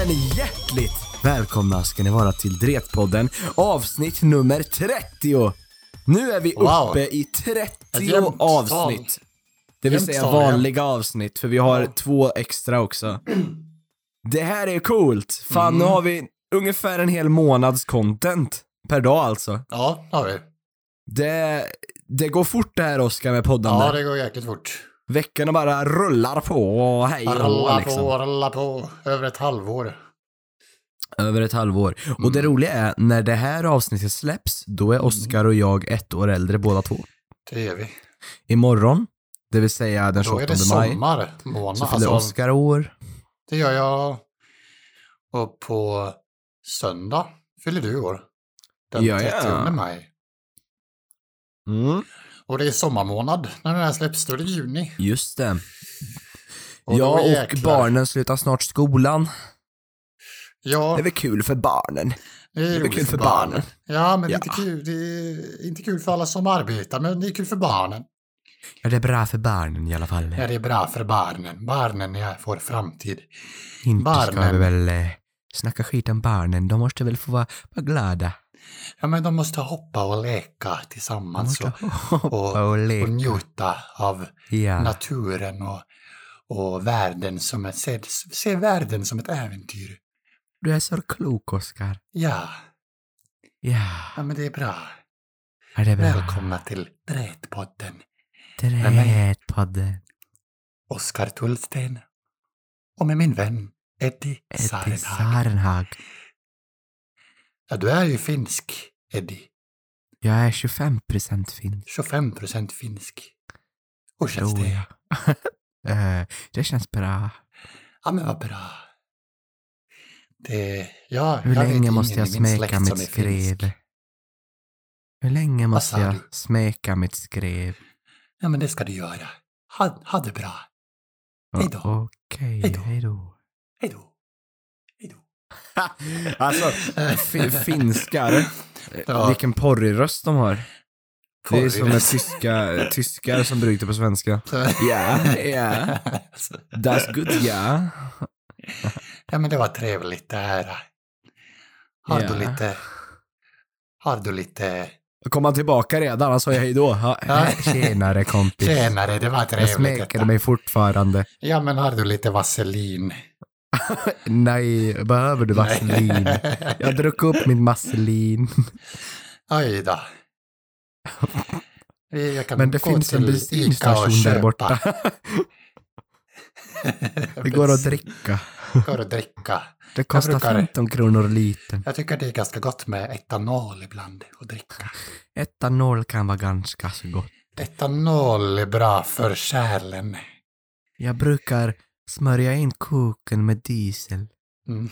hjärtligt välkomna ska ni vara till Dretpodden avsnitt nummer 30. Nu är vi Wow. uppe i 30 jämnt tal. avsnitt. Det vill säga vanliga avsnitt, för vi har två extra också. Det här är coolt. Fan, Mm. nu har vi ungefär en hel månads content per dag alltså. Ja, har vi. Det, det går fort det här Oskar med poddande. Ja, det går jäkligt fort. Veckorna bara rullar på och hej och Rulla liksom. på, rulla på. Över ett halvår. Över ett halvår. Och det Mm. roliga är, när det här avsnittet släpps, då är Oskar och jag ett år äldre båda två. Det är vi. Imorgon, det vill säga den Då 28 är det maj, sommarmånad. så fyller Alltså, Oskar år. det gör jag. Och på söndag fyller du år. Den Ja, ja. 30 maj. Mm. Och det är sommarmånad när den här släpps. Då är det juni. Just det. Och ja, och jäklar. barnen slutar snart skolan. Ja, Det är väl kul för barnen. det är, väl roligt kul för barnen. Ja, men Det, är Ja. inte kul. det är inte kul för alla som arbetar, men det är kul för barnen. Ja, det är bra för barnen i alla fall. Ja, det är bra för barnen. Barnen är vår framtid. Inte ska barnen. vi väl eh, snacka skit om barnen. De måste väl få vara, vara glada. Ja, men de måste hoppa och leka tillsammans och, och och leka. njuta av Ja. naturen och, och världen som ett, se, se världen som ett äventyr. Du är så klok, Oskar. Ja, Ja, ja men det är bra. är det bra? Välkomna till Drätpodden. mig. Trädpodden. Oskar Tullsten. Och med min vän Eddie Eddie Sarenhag. Sarenhag. Ja, du är ju finsk, Eddie. Jag är 25% finsk. 25 procent finsk. Hur känns tror det? jag. Eh, det känns bra. Ja, men vad bra. Det, ja, Hur jag länge måste jag smeka mitt skrev? Hur länge måste jag du? smeka mitt skrev? Ja, men det ska du göra. Ha, ha det bra. Hej då. Okej, då. hej då. Hej då. Alltså, fi- finskar. Ja. Vilken porrig röst de har. Det är Porrig som med tyska, tyskar som bryter på svenska. Ja, ja. That's good, ja. ja, men det var trevligt det här. Har Ja. du lite... Har du lite... Kom han tillbaka redan? Han sa ju hej då. Tjenare kompis. Tjenare, det var Jag trevligt smekade detta. mig fortfarande. Ja, men har du lite vaselin? Nej, behöver du vaselin? Jag drack upp min vaselin. Oj då. Men det finns en bensinstation där borta. Det går att dricka. går att dricka. Det kostar brukar- 15 kronor litern. Jag tycker det är ganska gott med etanol ibland att dricka. Etanol kan vara ganska så gott. Etanol är bra för själen. Jag brukar smörja in koken med diesel. Mm.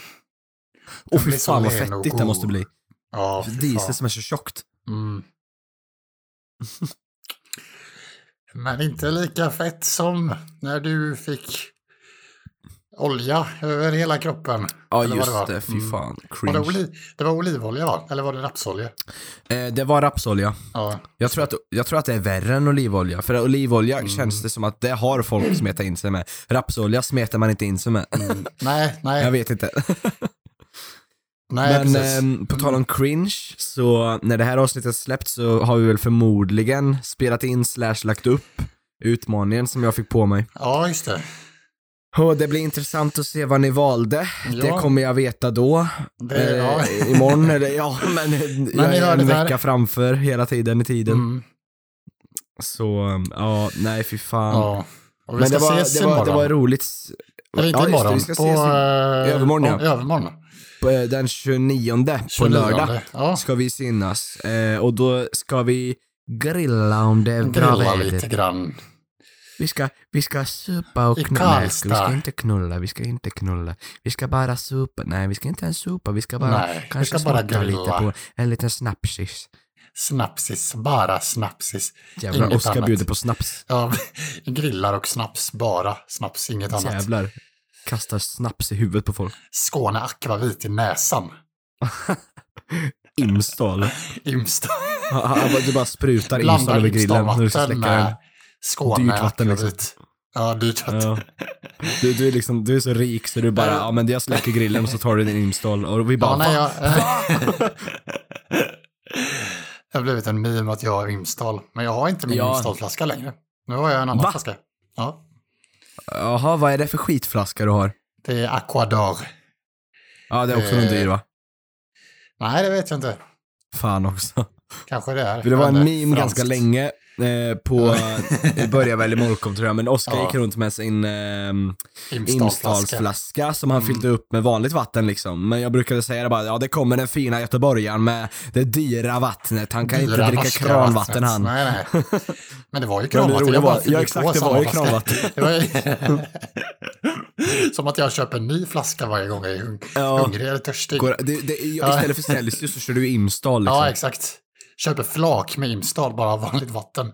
Den fy fan vad och fettigt det måste bli. Ja, Diesel fan. som är så tjockt. Mm. Men inte lika fett som när du fick olja över hela kroppen. Ja just det var. det, fy Mm. fan. Var det, oli- det var olivolja va? Eller var det rapsolja? Eh, det var rapsolja. Ja. Jag tror, att, jag tror att det är värre än olivolja. För olivolja Mm. känns det som att det har folk smetat in sig med. Rapsolja smetar man inte in sig med. Mm. Nej, nej. Jag vet inte. nej Men ehm, på tal om cringe, så när det här avsnittet släppts så har vi väl förmodligen spelat in slash lagt upp utmaningen som jag fick på mig. Ja, just det. Och det blir intressant att se vad ni valde. Ja. Det kommer jag veta då. Det, ja. Eh, imorgon eller ja, men, jag ni är hör en vecka framför hela tiden i tiden. Mm. Så, ja, nej fy fan. ja. Men ska det var, det, var, det var roligt. Eller inte Ja, just det, imorgon. vi ska på, ses i- eh, övermorgon, ja. ja. Övermorgon. på, eh, Den 29 på 29. lördag Ja, ska vi synas. Eh, och då ska vi grilla om det är bra grilla lite grann. Vi ska, vi ska supa och I knulla. Vi ska inte knulla, vi ska inte knulla. Vi ska bara supa. Nej, vi ska inte ens supa, vi ska bara Nej, vi kanske ska bara smaka lite grilla. på en liten snapsis. Snapsis, bara snapsis. Jävlar, Inget Oskar annat. bjuder på snaps. Ja, grillar och snaps, bara snaps, inget annat. Jävlar. Kastar snaps i huvudet på folk. Skåne akvavit i näsan. Imstal. Imsta. Han- han- Du bara sprutar Imstal över grillen när du ska släcka den. Skåne Dyrt vatten, liksom. Ja, dyrt kött. Ja. Du, du, är liksom, du är så rik så du bara, ja men jag släcker grillen och så tar du din install och vi bara, Ja, nej, jag... det har blivit en meme att jag har Imstal. Men jag har inte min Ja. Imstalflaska längre. Nu har jag en annan Va? flaska. Ja, Jaha, vad är det för skitflaska du har? det är Aquador. Ja, det är också Eh. någon dyr va? Nej, det vet jag inte. Fan också. Kanske det är. För det var en meme franskt. ganska länge eh, på, det började väl i Molkom tror jag, men Oskar Ja. gick runt med sin eh. Imstalsflaska som han Mm. fyllde upp med vanligt vatten liksom. Men jag brukade säga det bara, ja det kommer den fina göteborgaren med det dyra vattnet, han kan Dyra inte dricka kranvatten han. Nej, nej. Men det var ju kranvatten. jag bara ja, exakt, det var ju kranvatten. Som att jag köper en ny flaska varje gång jag är hung- Ja. hungrig eller törstig. Går, det, det, istället för Celsius så kör du Imstal liksom. Ja, exakt. Köper flak med Imstal, bara vanligt vatten.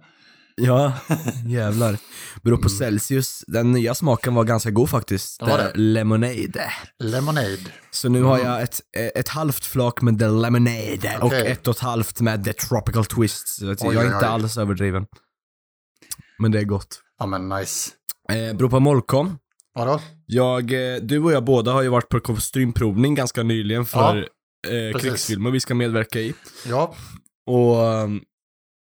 Ja, jävlar. Beror på Celsius. Den nya smaken var ganska god faktiskt. Det var Det det. Lemonade. Lemonade. Så nu har jag ett, ett halvt flak med the lemonade och Okej. ett och ett halvt med the tropical twist. Så Oj, jag är oj, inte oj. alls överdriven. Men det är gott. Ja, men nice. Eh, beror på Molkom. Vadå? Jag, eh, du och jag båda har ju varit på kostymprovning ganska nyligen för eh, precis. krigsfilmer vi ska medverka i. Ja, Och um,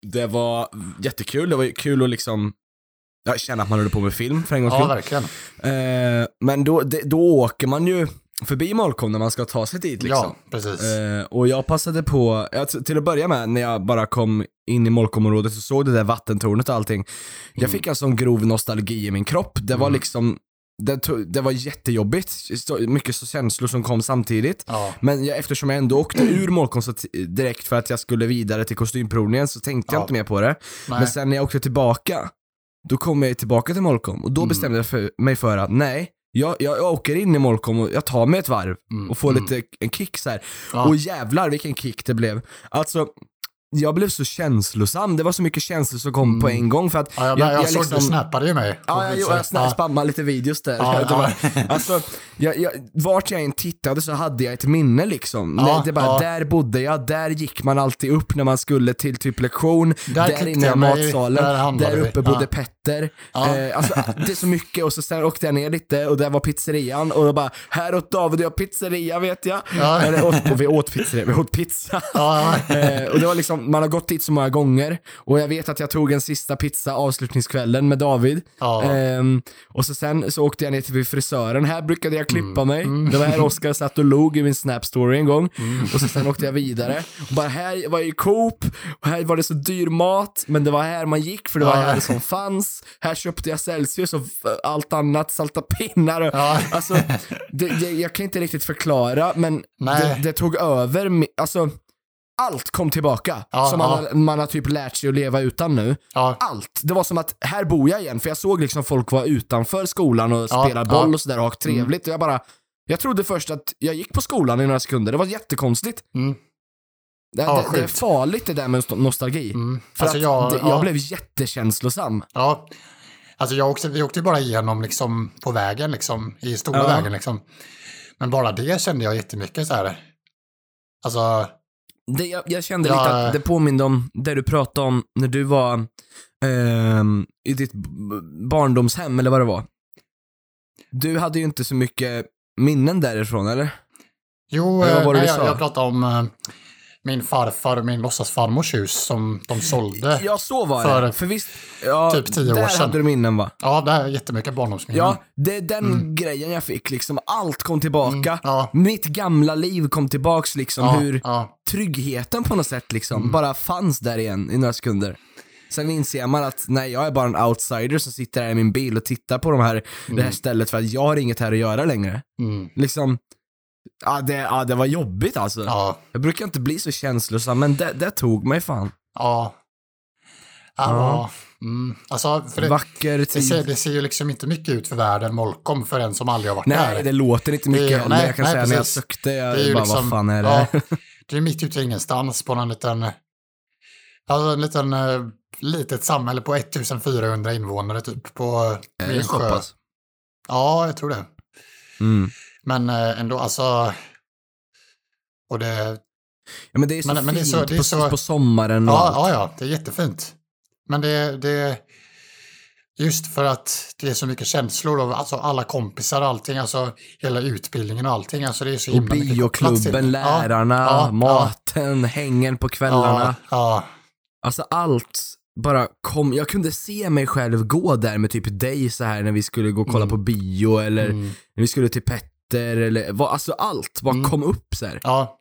det var jättekul. Det var kul att liksom ja, känna att man håller på med film för en gångs ja skull. verkligen. Eh, men då, det, då åker man ju förbi Molkom när man ska ta sig dit liksom. Ja, precis. Eh, och jag passade på, ja, t- till att börja med när jag bara kom in i Molkomområdet och såg det där vattentornet och allting. Jag Mm. fick en sån grov nostalgi i min kropp. Det var Mm. liksom, det, to- det var jättejobbigt. Mycket så känslor som kom samtidigt. ja, Men jag, eftersom jag ändå åkte ur Molkom så t- direkt för att jag skulle vidare till kostymprovningen så tänkte jag Ja. inte mer på det. nej. Men sen när jag åkte tillbaka, då kom jag tillbaka till Molkom och då Mm. bestämde jag för, mig för att nej, jag, jag, jag åker in i Molkom och jag tar mig ett varv Mm, och får mm. lite en kick så här. Ja. Och jävlar vilken kick det blev. Alltså, jag blev så känslosam, det var så mycket känslor som kom Mm. på en gång för att ja, jag, jag, jag såg liksom- du snappade ju mig. Ja, jag, jag, jag spammade lite videos där. Ja, var, ja. alltså, jag, jag, vart jag än tittade så hade jag ett minne liksom. Ja, det bara, där bodde jag, där gick man alltid upp när man skulle till typ lektion, Där där, inne i matsalen, där där vi. uppe bodde Ja. Petter. Eh, alltså, det är så mycket och så sen åkte jag ner lite och där var pizzerian och jag bara, här åt David och jag pizzeria vet jag. Ja. Eller, åt, och vi åt pizzeria, vi åt pizza. Eh, och det var liksom, man har gått dit så många gånger och jag vet att jag tog en sista pizza avslutningskvällen med David. Ja. Ehm, och så sen så åkte jag ner till frisören, här brukade jag klippa Mm. mig. Det var här Oskar satt och log i min snap-story en gång. Och så sen åkte jag vidare. Och bara här var ju Coop, och här var det så dyr mat, men det var här man gick för det var Ja. här det som fanns. Här köpte jag Celsius och allt annat, salta pinnar och, Ja. Alltså, det, det, jag kan inte riktigt förklara, men det, det tog över, alltså allt kom tillbaka. Ja, som man, ja. har, man har typ lärt sig att leva utan nu. ja. Allt. Det var som att här bor jag igen, för jag såg liksom folk vara utanför skolan och spela boll och sådär och ha trevligt. Och jag bara, jag trodde först att jag gick på skolan i några sekunder. Det var jättekonstigt. Mm. Det, det, det är farligt det där med nost- nostalgi. Mm. För Alltså att jag, jag ja. blev jättekänslosam. Ja, alltså jag åkte, vi åkte bara igenom liksom på vägen liksom, i stora vägen liksom. Men bara det kände jag jättemycket så här. Alltså, Det, jag, jag kände Ja. lite att det påminde om det du pratade om när du var ehm, i ditt barndomshem, eller vad det var. Du hade ju inte så mycket minnen därifrån, eller? jo, Eller eh, nej, jag, jag pratade om eh, min farfar och min låtsasfarmors hus som de sålde. Ja, så var För det. För visst, ja, typ tio år där sedan. hade du minnen va? Ja, det är jättemycket barndomsminnen. Ja, det är den grejen jag fick liksom. Allt kom tillbaka. Mm, ja. Mitt gamla liv kom tillbaks liksom. ja, Hur ja, tryggheten på något sätt liksom Mm. bara fanns där igen i några sekunder. Sen inser man att nej, jag är bara en outsider som sitter här i min bil och tittar på de här, det här stället för att jag har inget här att göra längre. mm, Liksom, ja det, ja, det var jobbigt alltså. ja, Jag brukar inte bli så känslosam, men det, det tog mig fan. ja. Ja, Ja. Mm. Alltså, det, Vacker det, tid. ser, det ser ju liksom inte mycket ut för världen, Molkom, för en som aldrig har varit Nej, där. det låter inte mycket Det- nej, jag kan nej, säga när jag precis. sökte, jag Det är bara liksom- vad fan är det? Ja, det är mitt ute i ingenstans på någon liten, alltså en liten, eh, litet samhälle på 1400 invånare typ på det vid en sjö. Ja, jag tror det. Mm. Men eh, ändå, alltså, och det, Ja, men det är så Men- men det är fint så- det är på, så- på sommaren och ja, allt. ja, ja, det är jättefint. Men det, det, Just för att det är så mycket känslor och alltså alla kompisar och allting, alltså hela utbildningen och allting. Alltså det är så Och himla bioklubben, lärarna, ja, ja, maten, hängen på kvällarna. Ja, ja, Alltså allt bara kom. Jag kunde se mig själv gå där med typ dig så här när vi skulle gå och kolla Mm. på bio eller mm, när vi skulle till Petter eller vad, alltså allt bara Mm. kom upp så här. ja,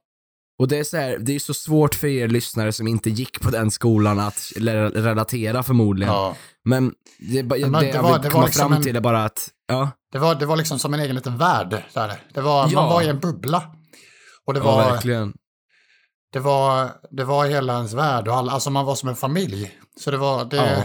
Och det är så här, det är så svårt för er lyssnare som inte gick på den skolan att re- relatera förmodligen. ja. Men det, bara- Men det det jag var- vill det var komma liksom fram en- till är bara att, ja, Det var, det var liksom som en egen liten värld där. Det var, Ja. Man var i en bubbla. Och det ja var, verkligen. det var, det var hela ens värld och all, alltså man var som en familj. Så det var, det... Ja.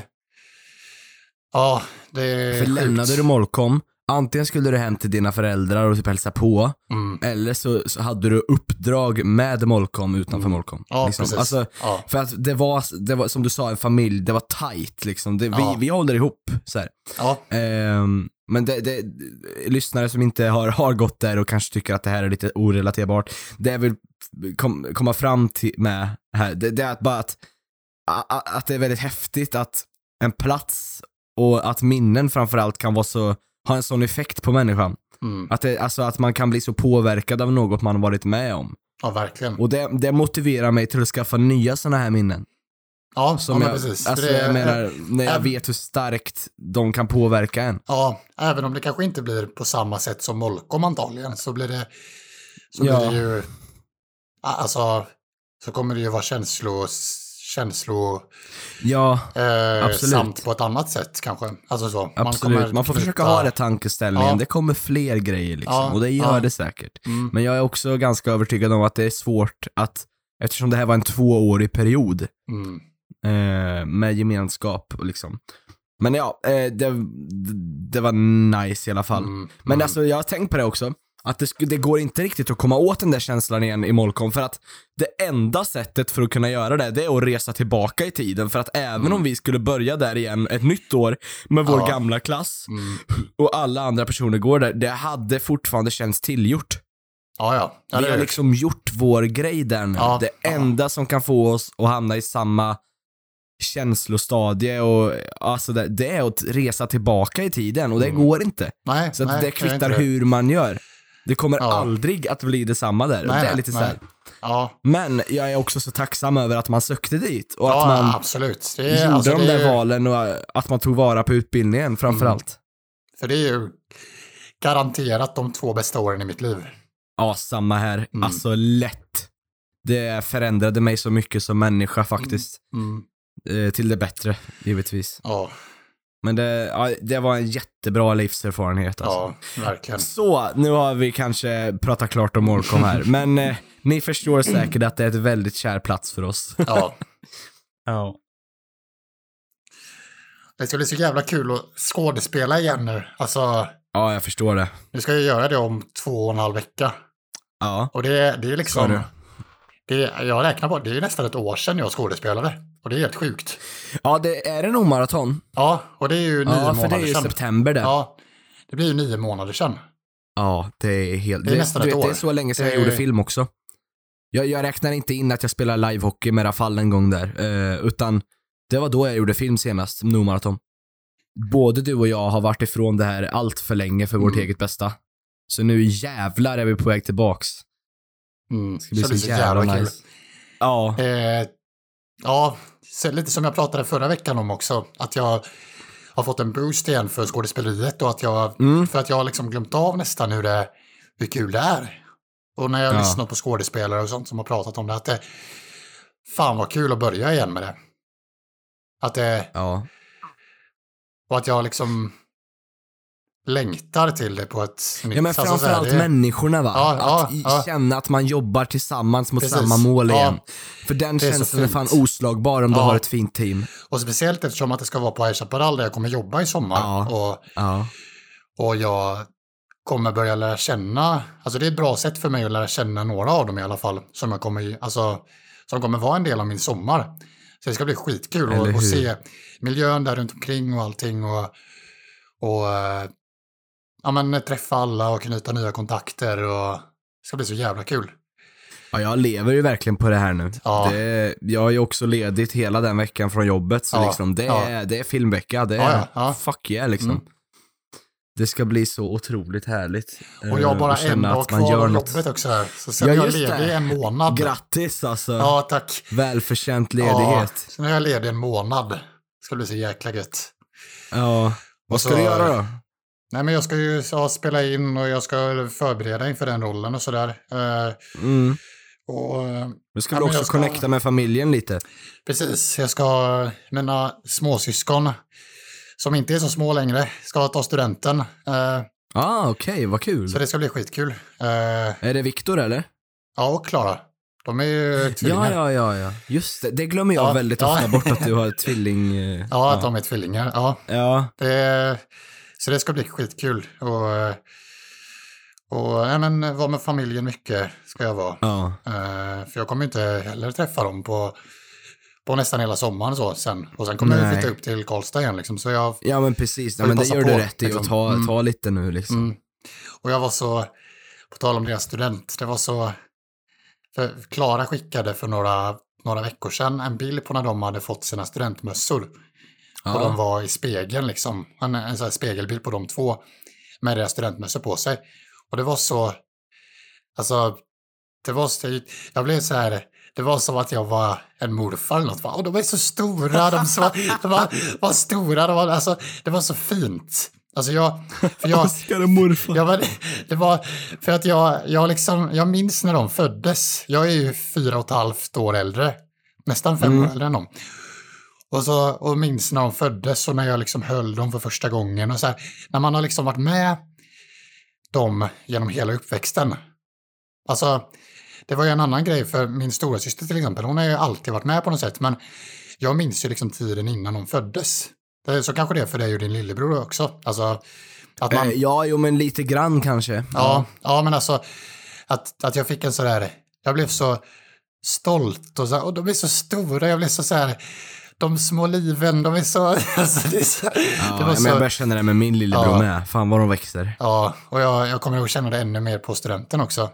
Ja, det är För sjukt. lämnade du Molkom, antingen skulle du hem till dina föräldrar och typ hälsa på, Mm. eller så, så hade du uppdrag med Molkom utanför Mm. Molkom. Ja, liksom. precis. Alltså, ja. för att det var, det var, som du sa, en familj, det var tight liksom. Det, Ja. vi, vi håller ihop. Så. Ja, Ehm, men det, det, lyssnare som inte har, har gått där och kanske tycker att det här är lite orelaterbart, det jag vill kom, komma fram till med här, det, det är att bara att, att det är väldigt häftigt att en plats och att minnen framförallt kan vara så, ha en sån effekt på människan. mm. Att, det, alltså att man kan bli så påverkad av något man varit med om. ja verkligen. Och det, det motiverar mig till att skaffa nya såna här minnen. Ja, Som ja jag, precis. Alltså det, jag menar, när jag äm- vet hur starkt de kan påverka en. Ja, även om det kanske inte blir på samma sätt som Molkom antagligen så blir det, så Ja. blir det ju, alltså, så kommer det ju vara känslo, känslo Ja, eh, Absolut. samt på ett annat sätt kanske. Alltså så. absolut. Man, får knyta- försöka ha det tankeställningen. Ja. Det kommer fler grejer liksom. Ja, Och det gör ja. det säkert. Mm, Men jag är också ganska övertygad om att det är svårt att, eftersom det här var en tvåårig period mm, eh, med gemenskap och liksom. Men ja, eh, det, det var nice i alla fall. mm, Men mm. alltså jag har tänkt på det också, att det, det går inte riktigt att komma åt den där känslan igen i Molkom för att det enda sättet för att kunna göra det, det är att resa tillbaka i tiden för att även Mm. om vi skulle börja där igen ett nytt år med vår Ja. gamla klass Mm. och alla andra personer går där, det hade fortfarande känts tillgjort. Ja, ja. ja vi har liksom gjort vår grej där nu. Ja, det enda som kan få oss att hamna i samma känslostadie och alltså det, det är att resa tillbaka i tiden och det Mm. går inte. Nej, Så nej, det kvittar det. hur man gör. Det kommer Ja. aldrig att bli detsamma där. Nej, det är lite så nej. Ja, Men jag är också så tacksam över att man sökte dit och ja att man absolut. Det gjorde alltså, de där är, valen och att man tog vara på utbildningen framförallt. För det är ju garanterat de två bästa åren i mitt liv. Ja, samma här. Mm. Alltså lätt. Det förändrade mig så mycket som människa faktiskt. Mm. Eh, till det bättre, givetvis. Ja, Men det, ja, det var en jättebra livserfarenhet alltså. ja, verkligen. Så, nu har vi kanske pratat klart om Molkom här, men eh, ni förstår säkert att det är ett väldigt kär plats för oss. Ja. Ja. Det ska bli så jävla kul att skådespela igen nu. Alltså, Ja, jag förstår det. nu ska jag göra det om två och en halv vecka. Ja. Och det, är- det är liksom... Det, är- jag räknar på det är nästan ett år sedan jag skådespelade. Och det är helt sjukt. Ja, det är det nog maraton. Ja, och det är ju nio Ja, för det är månader ju sedan. september det. Ja, Ja, det blir ju nio månader sedan. det är helt... Det är nästan du ett vet, Det är år. så länge sedan jag är- gjorde film också. Jag, jag räknar inte in att jag spelar livehockey med Rafal en gång där, eh, utan det var då jag gjorde film senast, no maraton. Både du och jag har varit ifrån det här allt för länge för vårt Mm. eget bästa. Så nu jävlar är vi på väg tillbaks. Mm. Det ska bli så, jävla, nice. Ja, Eh, ja, lite som jag pratade förra veckan om också. Att jag har fått en boost igen för skådespeleriet och att jag, Mm. för att jag har liksom glömt av nästan hur, det, hur kul det är. Och när jag Ja. lyssnar på skådespelare och sånt som har pratat om det, att det, fan vad kul att börja igen med det. Att det, ja. och att jag liksom längtar till det på ett nytt Ja men alltså, framförallt det- människorna va? Ja, ja, att ja. känna att man jobbar tillsammans mot Precis. samma mål Ja. igen. För den känslan är fan oslagbar om du Ja. har ett fint team. Och speciellt eftersom att det ska vara på High Chaparral där jag kommer jobba i sommar. Ja. Och Ja. Och jag kommer börja lära känna, alltså det är ett bra sätt för mig att lära känna några av dem i alla fall, som jag kommer, alltså, som kommer vara en del av min sommar. Så det ska bli skitkul att, se miljön där runt omkring och allting och, och eh, ja, men, träffa alla och knyta nya kontakter och det ska bli så jävla kul. Ja, jag lever ju verkligen på det här nu. Ja. Det, jag är ju också ledigt hela den veckan från jobbet, så Ja, liksom, det, ja. är, det är filmvecka. Det är Ja, ja, ja. fuck yeah liksom. Mm. Det ska bli så otroligt härligt. Och jag eh, bara en dag kvar gör något. jobbet också här. Så sen Ja, jag ledig det. en månad. Grattis alltså. Ja, tack. Välförtjänt Ja, ledighet. sen är jag ledig en månad. Det ska bli så jäkla gött. Ja. Vad ska så- du göra då? Nej, men jag ska ju ja, spela in och jag ska förbereda inför den rollen och sådär. Eh, Mm. och eh, Du ska Ja, också ska- connecta med familjen lite? precis, jag ska, mina småsyskon, som inte är så små längre, ska ta studenten. Eh, Ah, okej, vad kul. så det ska bli skitkul. Eh, Är det Viktor eller? ja, och Klara. De är ju tvillingar. Ja, ja, ja, ja. Just det, det glömmer jag Ja, väldigt ja. ofta bort att du har tvilling... eh, Ja, att de är tvillingar. Ja, Ja, det, så det ska bli skitkul. Och, och nej, men, vara med familjen mycket ska jag vara. ja. Eh, för jag kommer inte heller träffa dem på, på nästan hela sommaren så sen. Och sen kommer jag Nej. flytta upp till Karlstad igen liksom. Så jag, Ja men precis, ja, men det gör på, du rätt i liksom. att ta, Mm. ta lite nu liksom. mm, och jag var så, på tal om deras student, det var så, Klara skickade för några, några veckor sedan en bild på när de hade fått sina studentmössor. Och de Ja. var i spegeln liksom, en, en sån här spegelbild på de två med deras studentmössor på sig. Och det var så, alltså, det var så, jag blev så här, det var som att jag var en morfar eller något. Och de är så stora, de, så, de var, var stora, de var, alltså, det var så fint. Alltså jag, för jag, och morfar. Ja, men det var för att jag, jag, liksom, jag minns när de föddes. Jag är ju fyra och ett halvt år äldre. Nästan fem Mm. år äldre än dem. Och, så, och minns när de föddes och när jag liksom höll dem för första gången. Och så här, när man har liksom varit med dem genom hela uppväxten. Alltså, det var ju en annan grej för min stora syster till exempel. Hon har ju alltid varit med på något sätt. Men jag minns ju liksom tiden innan de föddes. Så kanske det är för dig och din lillebror också. Alltså, att man... Eh, ja, jo men lite grann kanske. Ja, ja men alltså att, att jag fick en sådär, jag blev så stolt och, så, och de är så stora, jag blev så, så här, de små liven, de är så, alltså det är så, Ja, det var men så jag börjar känna det med min lillebror Ja. med. Fan vad de växer. ja, och jag, jag kommer ihåg känna det ännu mer på studenten också.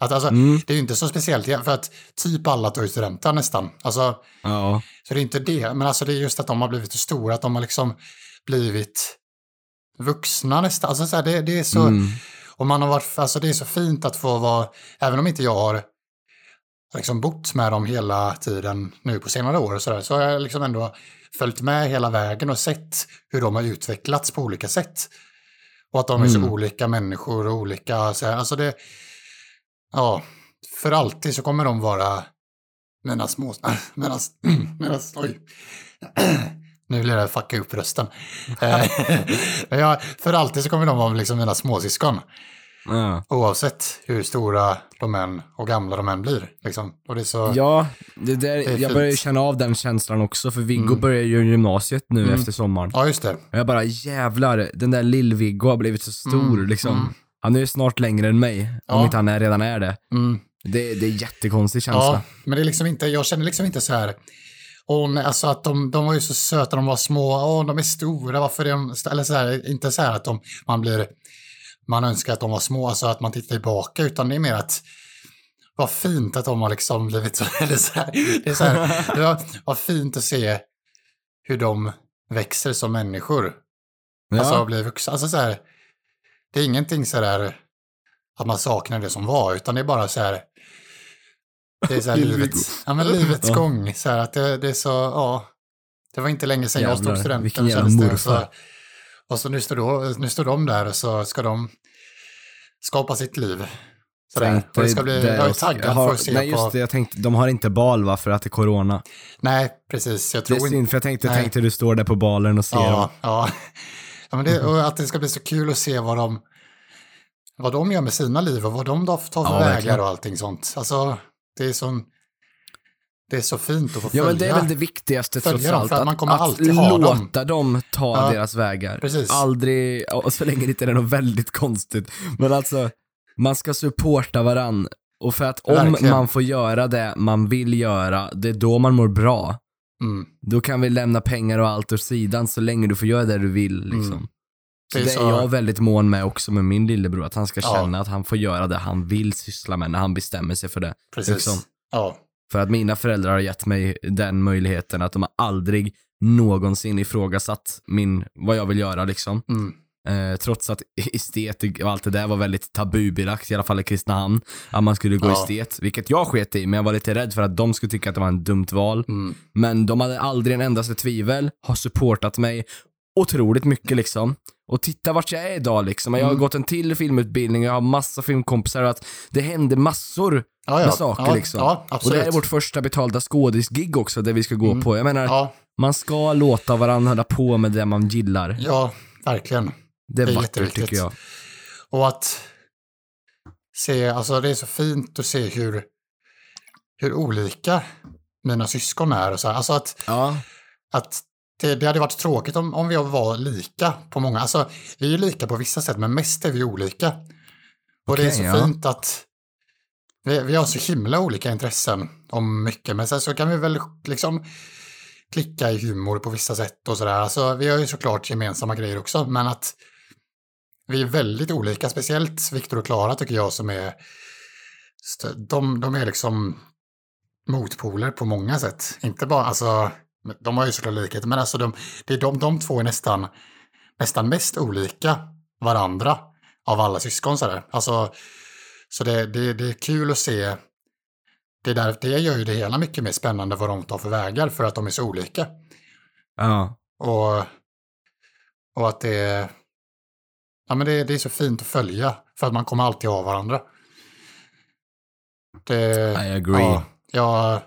Att alltså, Mm. det är ju inte så speciellt, för att typ alla tar ju studenten nästan. Alltså, Ja. så det är inte det, men alltså det är just att de har blivit så stora, att de har liksom blivit vuxna nästan. Alltså så här, det, det är så, Mm. Och man har varit, alltså det är så fint att få vara, även om inte jag har liksom bott med dem hela tiden nu på senare år och så, där, så har jag liksom ändå följt med hela vägen och sett hur de har utvecklats på olika sätt. Och att de är så Mm. olika människor och olika, så här, alltså det, ja, för alltid så kommer de vara mina små, mina, mina oj. Nu blir det fucka upp rösten. Jag, för alltid så kommer de vara liksom mina småsyskon. Ja. Oavsett hur stora de än och gamla de än blir. Liksom. Och det är så... ja, det där, är jag fint. börjar känna av den känslan också för Viggo Mm. börjar ju gymnasiet nu Mm. efter sommaren. Ja, just det. Och jag bara jävlar, den där lill-Viggo har blivit så stor Mm, liksom. mm. Han är ju snart längre än mig, om Ja. inte han är, redan är det. Mm. Det, det är jättekonstig känsla. Ja, men det är liksom inte, jag känner liksom inte så här... Och nej, alltså att de, de var ju så söta, de var små, åh, de är stora, varför är de... Eller så här, inte så här att de, man blir... Man önskar att de var små, alltså att man tittar tillbaka, utan det är mer att... Vad fint att de har liksom blivit så... Eller så här, det är så här, det var, vad fint att se hur de växer som människor. Ja. Alltså blir vuxna. Alltså så här, det är ingenting så där att man saknar det som var, utan det är bara så här. Det är så här livets, ja, men livets Ja. gång. Så här, att det, det är så, ja. Det var inte länge sedan jag Jävlar, stod studenten. jävla kändes det. Så, och så nu står, då, nu står de där och så ska de skapa sitt liv. Så där. Och det ska bli, jag är taggad har, för att se Nej just på... det, jag tänkte, de har inte bal va, för att det är corona. Nej, precis. Jag Det tror är inte... synd, för jag tänkte, Nej. tänkte du står där på balen och ser dem. Ja, ja. ja men det, och att det ska bli så kul att se vad de, vad de gör med sina liv och vad de tar för Ja, vägar verkligen. och allting sånt. Alltså, det är, sån, det är så fint att få Ja följa. men det är väl det viktigaste trots allt. att man kommer att alltid ha låta dem. dem, ta Ja, deras vägar. precis. Aldrig, ja, så länge det inte är något väldigt konstigt. Men alltså, man ska supporta varann. Och för att om Verkligen. man får göra det man vill göra, det är då man mår bra. Mm, Då kan vi lämna pengar och allt åt sidan så länge du får göra det du vill liksom. Mm. Så Det det är är, så- jag väldigt mån med också med min lillebror, att han ska Ja. känna att han får göra det han vill syssla med när han bestämmer sig för det. Precis. Liksom. Ja, För att mina föräldrar har gett mig den möjligheten att de har aldrig någonsin ifrågasatt min, vad jag vill göra liksom. mm. Eh, trots att estet och allt det där var väldigt tabubelagt, i alla fall i Kristinehamn. Att man skulle gå Ja. estet, vilket jag sket i, men jag var lite rädd för att de skulle tycka att det var en dumt val. Mm. Men de hade aldrig en endaste tvivel, har supportat mig otroligt mycket liksom. Och titta vart jag är idag liksom. Jag har Mm. gått en till filmutbildning, jag har massa filmkompisar och att det händer massor Ja, ja. med saker ja, liksom. Och det här är vårt första betalda skådisgig också, där vi ska gå Mm. på. Jag menar, man ska låta varandra hålla på med det man gillar. ja, verkligen. Det är, Det är vackert tycker jag. Och att se, alltså det är så fint att se hur, hur olika mina syskon är och så här. Alltså att, att det, det hade varit tråkigt om, om vi var lika på många, alltså vi är ju lika på vissa sätt men mest är vi olika. Och det är så ja. fint att vi, vi har så himla olika intressen om mycket, men sen så kan vi väl liksom klicka i humor på vissa sätt och sådär. Alltså vi har ju såklart gemensamma grejer också, men att vi är väldigt olika, speciellt Viktor och Klara tycker jag som är, de, de är liksom motpoler på många sätt. Inte bara, alltså, de har ju såklart likheter, men alltså de, det är de, de två är nästan, nästan mest olika varandra av alla syskon sådär. Alltså, så det, det, det är kul att se, det, där, det gör ju det hela mycket mer spännande vad de tar för vägar för att de är så olika. ja. Och, och att det ja, men det, det är så fint att följa för att man kommer alltid ha varandra. Det, I agree. Ja, jag,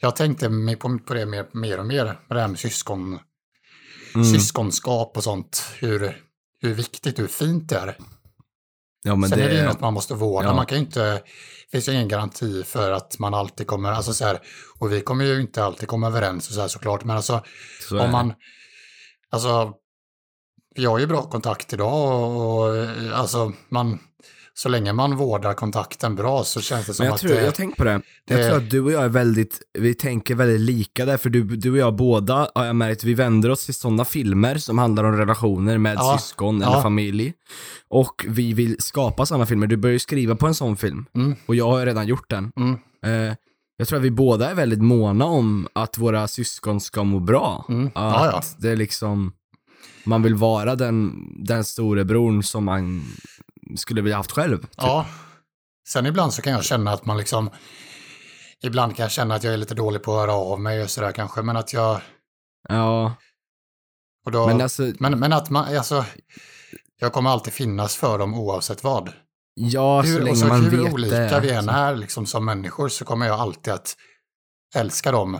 jag tänkte mig på, på det mer, mer och mer, med det här med syskon, Mm. syskonskap och sånt. Hur, hur viktigt hur fint det är. Ja, men Sen det, är det ju något man måste vårda. ja. Man kan inte, det finns ju ingen garanti för att man alltid kommer, alltså så här, och vi kommer ju inte alltid komma överens och så här såklart, men alltså så om man, alltså, vi har ju bra kontakt idag och, och alltså man, så länge man vårdar kontakten bra så känns det som jag att tror, det, jag tänker på det. Jag det- tror att du och jag är väldigt, vi tänker väldigt lika där, för du, du och jag båda har jag märkt, vi vänder oss till sådana filmer som handlar om relationer med Ja, syskon ja. eller familj. Och vi vill skapa sådana filmer. Du börjar ju skriva på en sån film. Mm. Och jag har redan gjort den. Mm, Eh, jag tror att vi båda är väldigt måna om att våra syskon ska må bra. mm, Att ja, ja. det är liksom, man vill vara den, den storebror som man skulle vilja haft själv. Typ. Ja. Sen ibland så kan jag känna att man liksom, ibland kan jag känna att jag är lite dålig på att höra av mig och sådär kanske, men att jag, Ja, då, men men, alltså, men, att man, alltså, jag kommer alltid finnas för dem oavsett vad. ja så hur, länge och så man hur vet olika det. vi än så- är liksom som människor så kommer jag alltid att älska dem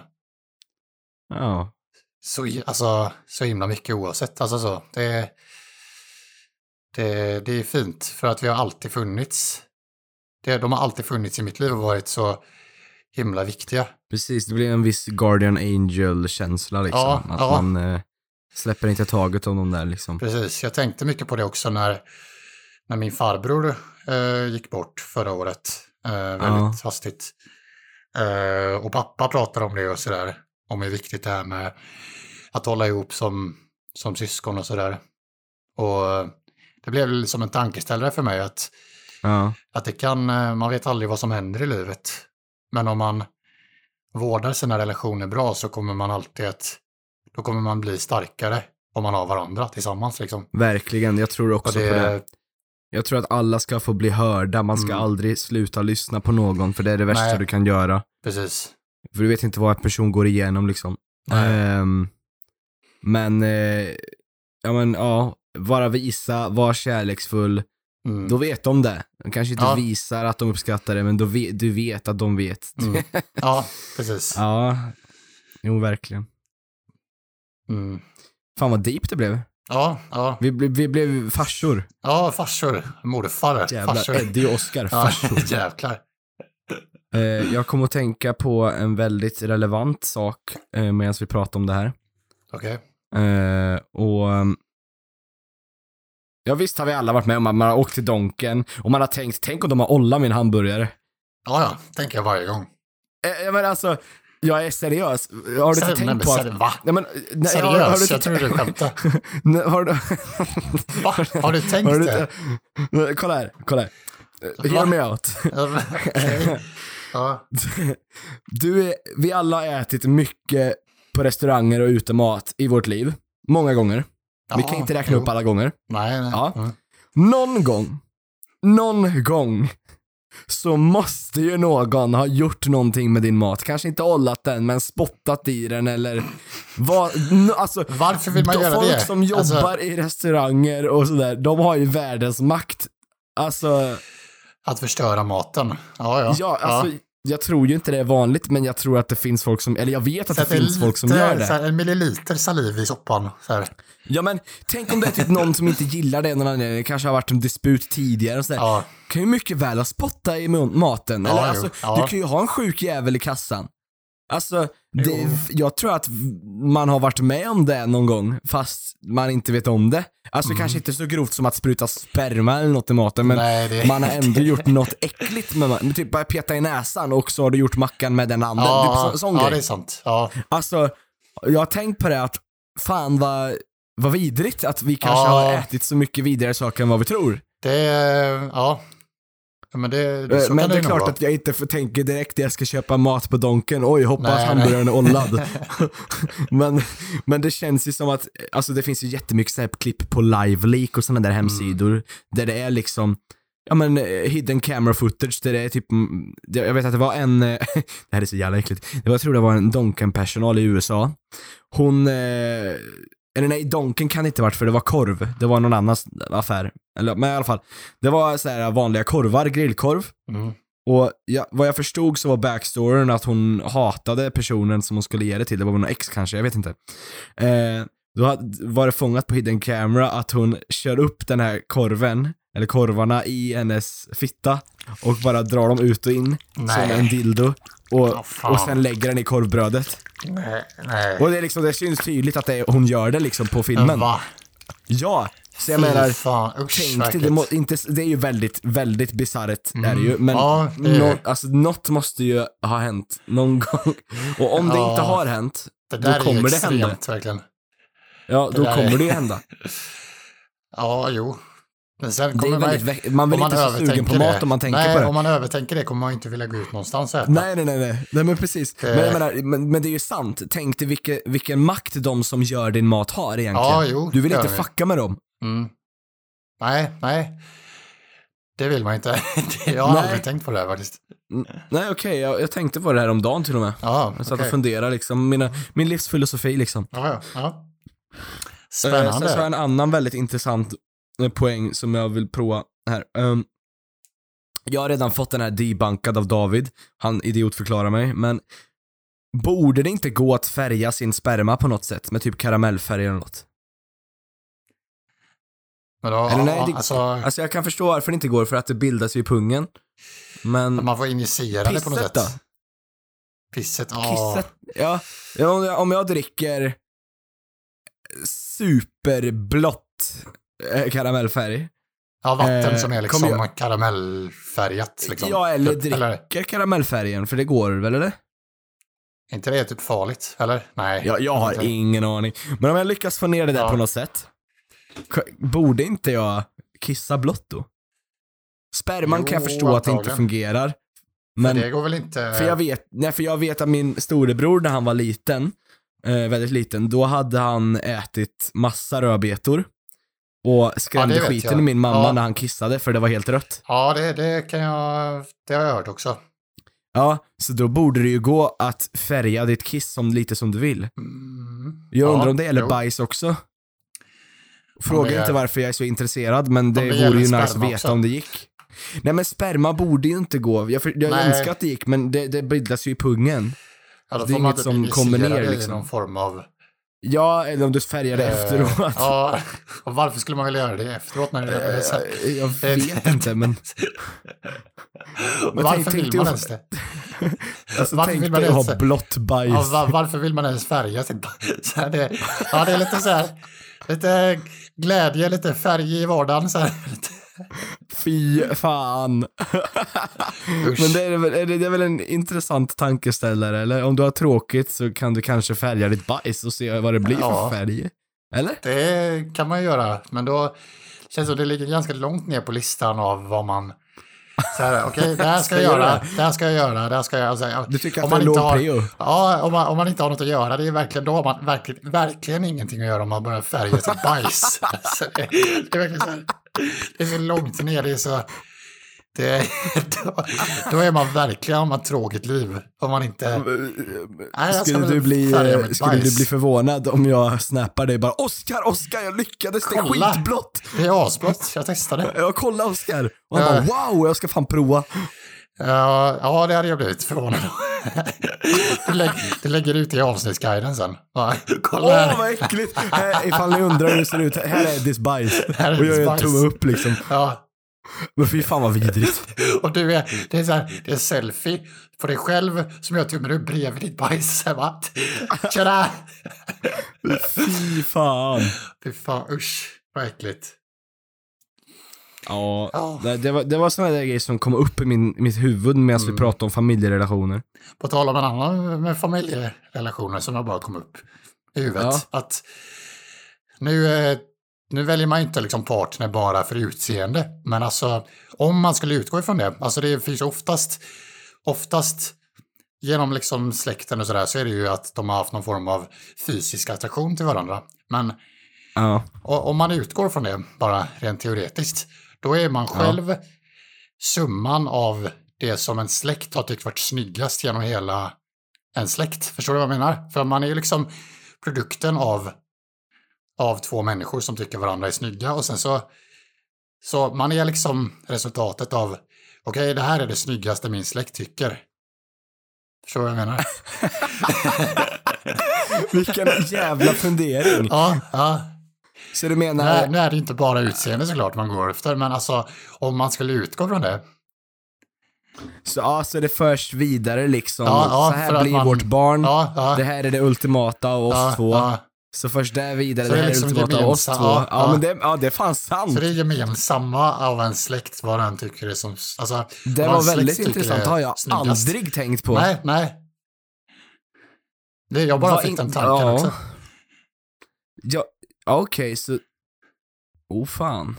Ja. så, alltså, så himla mycket oavsett. Alltså så, det, det, det är fint för att vi har alltid funnits. Det, de har alltid funnits i mitt liv och varit så himla viktiga. Precis, det blir en viss Guardian Angel-känsla liksom. Ja, att ja. man eh, släpper inte taget om de där liksom. Precis, jag tänkte mycket på det också när, när min farbror eh, gick bort förra året. Eh, väldigt hastigt. Eh, och pappa pratade om det och sådär. Om hur viktigt det är med att hålla ihop som, som syskon och sådär. Och det blev som en tankeställare för mig att, Ja, att det kan, eh, man vet aldrig vad som händer i livet. Men om man vårdar sina relationer bra så kommer man alltid att, då kommer man bli starkare om man har varandra tillsammans liksom. verkligen. Jag tror också på det. Jag tror att alla ska få bli hörda, man ska Mm. aldrig sluta lyssna på någon, för det är det värsta Nej. du kan göra. Precis. För du vet inte vad en person går igenom liksom. Ehm, men, eh, ja men ja, vara visa, var kärleksfull, Mm. då vet de det. De kanske inte Ja. visar att de uppskattar det, men då vet, du vet att de vet. Mm. Ja, precis. ja, jo verkligen. Mm. Fan vad deep det blev. Ja, ja, Vi, ble, vi blev farsor. ja, farsor, morfar, Jävlar, farsor. Eddie och Oscar, Ja, farsor. jävlar. Eh, jag kommer att tänka på en väldigt relevant sak eh, medan vi pratar om det här. Okej. Eh, och Ja visst har vi alla varit med om att man har åkt till Donken och man har tänkt, tänk om de har ollat min hamburgare. Ja, ja, tänker jag varje gång. Eh, jag menar alltså, Jag är seriös. Har du inte men tänkt på att... Va? Nej, men, nej, Seriös? har- har du jag trodde du skämtade. Har du... Va? Har du tänkt Har du det? Kolla här, kolla här. Hear me out. Ja. Du, är- vi alla har ätit mycket på restauranger och utemat i vårt liv. Många gånger. Vi kan Ja, inte räkna jo. upp alla gånger. Nej, nej. Ja. Mm. Någon gång, någon gång så måste ju någon ha gjort någonting med din mat. Kanske inte ollat den, men spottat i den eller vad, alltså Varför vill man göra folk det? som jobbar Alltså, i restauranger och sådär, de har ju världens makt. Alltså, att förstöra maten. Ja, ja. ja, alltså jag tror ju inte det är vanligt, men jag tror att det finns folk som, eller jag vet att Så det finns folk som gör det. här, en milliliter saliv i soppan. Ja men, tänk om det är typ någon som inte gillar det, någon anledning, det kanske har varit en disput tidigare och sådär. Ja, kan ju mycket väl ha spottat i maten. Ja, Eller, alltså, Ja. Du kan ju ha en sjuk jävel i kassan. Alltså, det, Jo. jag tror att man har varit med om det någon gång, fast man inte vet om det. Alltså Mm. kanske inte så grovt som att spruta sperma eller något i maten, men Nej, det- man har ändå gjort något äckligt med ma- typ bara peta i näsan och så har du gjort mackan med den anden. ja, typ så, ja grej. det är sant. Ja, Alltså, jag har tänkt på det att fan vad, vad vidrigt att vi kanske Ja. har ätit så mycket vidare saker än vad vi tror. det. Ja. Men, det, det, så Men kan det är klart vara. att jag inte tänka direkt när jag ska köpa mat på Donken. Oj, hoppas hamburgaren är ollad. men, men det känns ju som att, alltså det finns ju jättemycket så här klipp på LiveLeak och sådana där hemsidor där det är liksom Ja men eh, hidden camera footage där det är typ, mm, jag vet att det var en, eh, det här är så jävla äckligt, jag tror det var en Donken-personal i USA. Hon, eh, eller nej, Donken kan det inte varit för det var korv, det var någon annans affär. Eller, men i alla fall, det var så här vanliga korvar, grillkorv. Mm. Och ja, vad jag förstod så var backstoryn att hon hatade personen som hon skulle ge det till, det var någon ex kanske, jag vet inte. Eh, då var det fångat på hidden camera att hon kör upp den här korven, eller korvarna i hennes fitta och bara drar dem ut och in som Nej. en dildo. Och, fan. och sen lägger den i korvbrödet. Nej, nej. Och det, är liksom, det syns tydligt att det är, hon gör det liksom på filmen. Va? Ja, så jag Fy menar, fan, usch, Tänk dig, det, må, inte, det är ju väldigt, väldigt bisarrt är det ju, men Ja, det är det. alltså, något måste ju ha hänt någon gång. Och om det Ja. inte har hänt, Det då kommer det hända. verkligen. Ja, då där är- kommer det ju hända. Ja, jo. Men sen kommer man, väldigt, vä- man vill om inte sugen på mat om man tänker nej, på det. om man övertänker det kommer man inte vilja gå ut någonstans och äta. Nej, nej, nej, nej, nej men precis. Det- Men, menar, men, men det är ju sant. Tänk dig vilken, vilken makt de som gör din mat har egentligen. Ja, jo, du vill inte vi. fucka med dem. Mm. Nej, nej. Det vill man inte. Jag har Nej. aldrig tänkt på det här faktiskt. Nej, okej, jag, jag tänkte på det här om dagen till och med. Ja, Jag satt och funderade liksom, mina, min livsfilosofi liksom. Ja, ja, ja. Eh, Sen så har jag Spännande. en annan väldigt intressant eh, poäng som jag vill prova här. Ehm, jag har redan fått den här debunkad av David, han idiotförklarar mig, men borde det inte gå att färga sin sperma på något sätt med typ karamellfärg eller något? Men då, Eller nej, det, alltså, alltså jag kan förstå varför det inte går, för att det bildas ju i pungen. Men man får injicera det på något sätt. då? Pisset? Ja. Kisset? Ja, ja, om jag, om jag dricker superblått eh, karamellfärg, Ja, vatten Eh, som är liksom jag- karamellfärgat. Liksom. ja eller Typ, eller dricker karamellfärgen, för det går väl eller? inte det typ farligt? Eller? Nej. Jag, jag har Inte. ingen aning. Men om jag lyckas få ner det där Ja. på något sätt, borde inte jag kissa blått då? Sperman kan jag Jo, förstå att det inte antagligen. fungerar. Men Men, det går väl inte... för jag vet, nej för jag vet att min storebror när han var liten, eh, väldigt liten, då hade han ätit massa rödbetor. Och skrämde Ja, skiten jag. i min mamma Ja. när han kissade för det var helt rött. Ja, det, det kan jag... Det har jag hört också. Ja, så då borde det ju gå att färga ditt kiss som, lite som du vill. Mm. Jag Ja, undrar om det gäller jo. bajs också. Fråga är- inte varför jag är så intresserad, men det vore ju nice att veta också. om det gick. Nej men sperma borde ju inte gå. Jag, jag Nej. önskar att det gick, men det, det bildas ju i pungen. Ja, då Det är får man inget som kommer ner, liksom. någon form av... Ja, eller om du färgar det eh, efteråt. Ja, och varför skulle man vilja göra det efteråt när det är? Eh, Jag vet inte, men... men Varför tänk- vill man ens det? Alltså, varför tänk vill man dig ens ha blått bajs. Ja, va- varför vill man ens färga sitt här, det, Ja, det är lite så här... Lite glädje, lite färg i vardagen så här. Fy fan. Men det är, väl, det, är väl en intressant tankeställare, eller? Om du har tråkigt så kan du kanske färga ditt bajs och se vad det blir Ja. för färg. Eller? Det kan man göra, men då känns det som det ligger ganska långt ner på listan av vad man... Så här, okej, det här ska jag göra, det här ska jag göra, det här ska jag göra. Så här, Du tycker om att man det är inte låg har- prio? Ja, om man, om man inte har något att göra, det är verkligen, då har man verkligen, verkligen ingenting att göra om man börjar färga sitt bajs. Alltså, det, det är verkligen så här, det är så långt ner, det är så... Det, då, då är man verkligen, har man tråkigt liv. Om man inte... ska Skulle, du bli, skulle du bajs. bli förvånad om jag snappar dig bara Oskar, Oskar, jag lyckades, det är skitblått! Det är asblått, jag testade. Ja, kolla Oskar! Och han Ja. bara wow, jag ska fan prova. Ja, ja, det hade jag blivit förvånad du, lägger, du lägger ut i avsnittsguiden sen. Åh, här. vad äckligt! Här, ifall ni undrar hur det ser ut, här är Eddiees bajs. Här är Och jag gör en tumme upp liksom. Ja, Men fy fan vad vidrigt. och du är, det är så här, det är en selfie på dig själv som gör tummen upp bredvid ditt bajs. Va? Tjena! Fy fan. Fy fan, usch, vad äckligt. Ja, Ja. det, det var, det var sådana där grejer som kom upp i min, mitt huvud medan Mm. vi pratade om familjerelationer. På tal om en annan med familjerelationer som jag bara kom upp i huvudet. Att nu, eh, nu väljer man inte liksom partner bara för utseende. Men alltså om man skulle utgå ifrån det. Alltså det finns oftast, oftast genom liksom släkten och sådär så är det ju att de har haft någon form av fysisk attraktion till varandra. Men Ja. om man utgår från det, bara rent teoretiskt, då är man själv summan av det som en släkt har tyckt varit snyggast genom hela en släkt. Förstår du vad jag menar? För man är ju liksom produkten av, av två människor som tycker varandra är snygga och sen så, så man är liksom resultatet av, okej, det här är det snyggaste min släkt tycker. Förstår du vad jag menar? Vilken jävla fundering. ja, ja. Så du menar, Nej, nu är det inte bara utseende såklart man går efter, men alltså om man skulle utgå från det. så, ja, så det förs vidare liksom. Ja, ja, så här blir man- vårt barn. Ja. Det här är det ultimata av oss två. Så först där vidare, Så det det är här är liksom ultimata av oss två. Ja, men det, ja, det är fan sant. Så det är gemensamma av en släkt vad den tycker är som... Alltså, Det var väldigt intressant, är det har jag snyggast. aldrig tänkt på. Nej, nej. Det, jag bara Vad fick in- den tanken också. Ja, okej, så... Oh fan.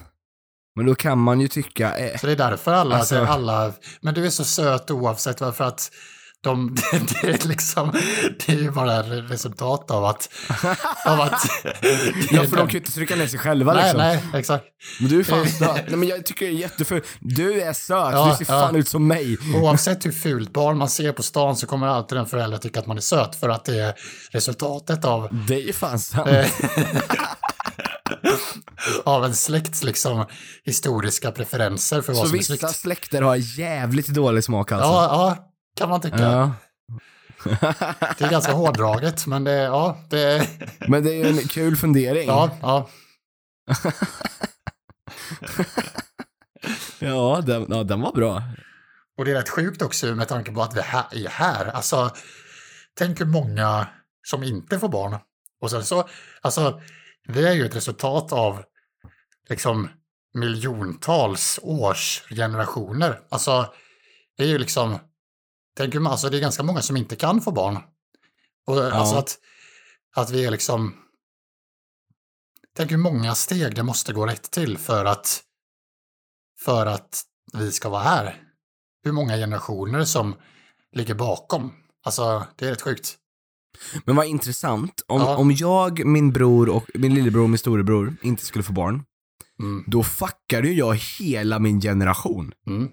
Men då kan man ju tycka... Eh, Så det är därför alla, Alltså- alltså, alla... Men du är så söt oavsett varför att de, det, är liksom, det är ju bara resultat av att... Av att ja, för de kan ju inte trycka ner sig själva Nej, liksom. nej, exakt. Men du är fan stö- Nej men jag tycker det är jätteful. Du är söt, Ja, du ser ja. fan ut som mig. Oavsett hur fult barn man ser på stan så kommer alltid en förälder tycka att man är söt för att det är resultatet av, Det är ju fan sant. av en släkts liksom historiska preferenser för vad Så som är vissa släkter har jävligt dålig smak alltså. Ja, ja, kan man tycka. Ja. Det är ganska hårdraget, men det, ja, det, Men det är ju en kul fundering. ja, ja. Ja, den, ja, den var bra. Och det är rätt sjukt också med tanke på att vi här är här. Alltså, tänk hur många som inte får barn. Och sen så, alltså, det är ju ett resultat av liksom miljontals års generationer. Alltså, det är ju liksom, tänk hur, alltså det är ganska många som inte kan få barn. Och alltså att, att vi är liksom, tänk hur många steg det måste gå rätt till för att, för att vi ska vara här. Hur många generationer som ligger bakom. Alltså, det är rätt sjukt. Men vad intressant, om, Ja. om jag, min bror och min lillebror och min storebror inte skulle få barn, Mm. då fuckar ju jag hela min generation. Mm.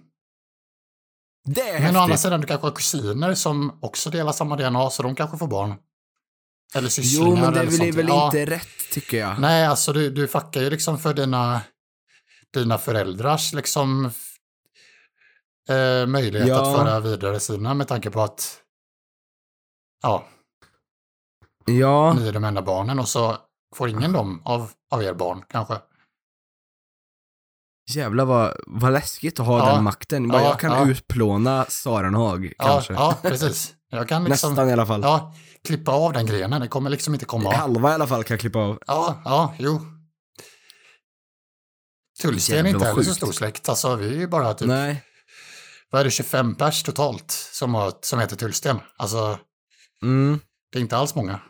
Det är Men å andra häftigt. sidan, du kanske har kusiner som också delar samma DNA, så de kanske får barn. Eller sysslingar Jo, men det blir sånt. väl Ja. inte rätt, tycker jag. Nej, alltså du, du fuckar ju liksom för dina, dina föräldrars liksom eh, möjlighet Ja. att föra vidare sina med tanke på att ja, Ja, ni är de enda barnen och så får ingen dem av, av er barn kanske. jävlar vad, vad läskigt att ha Ja. den makten. Bara, Ja, jag kan ja. utplåna Sarenhag, kanske. ja, precis. Jag kan liksom Nästan i alla fall. ja, klippa av den grenen, det kommer liksom inte komma av. Halva i alla fall kan jag klippa av. Ja, ja, jo. Tullsten är inte heller så stor släkt. Alltså vi är ju bara typ, Nej. vad är det, 25 pers totalt som, har, som heter Tullsten. Alltså Mm. det är inte alls många.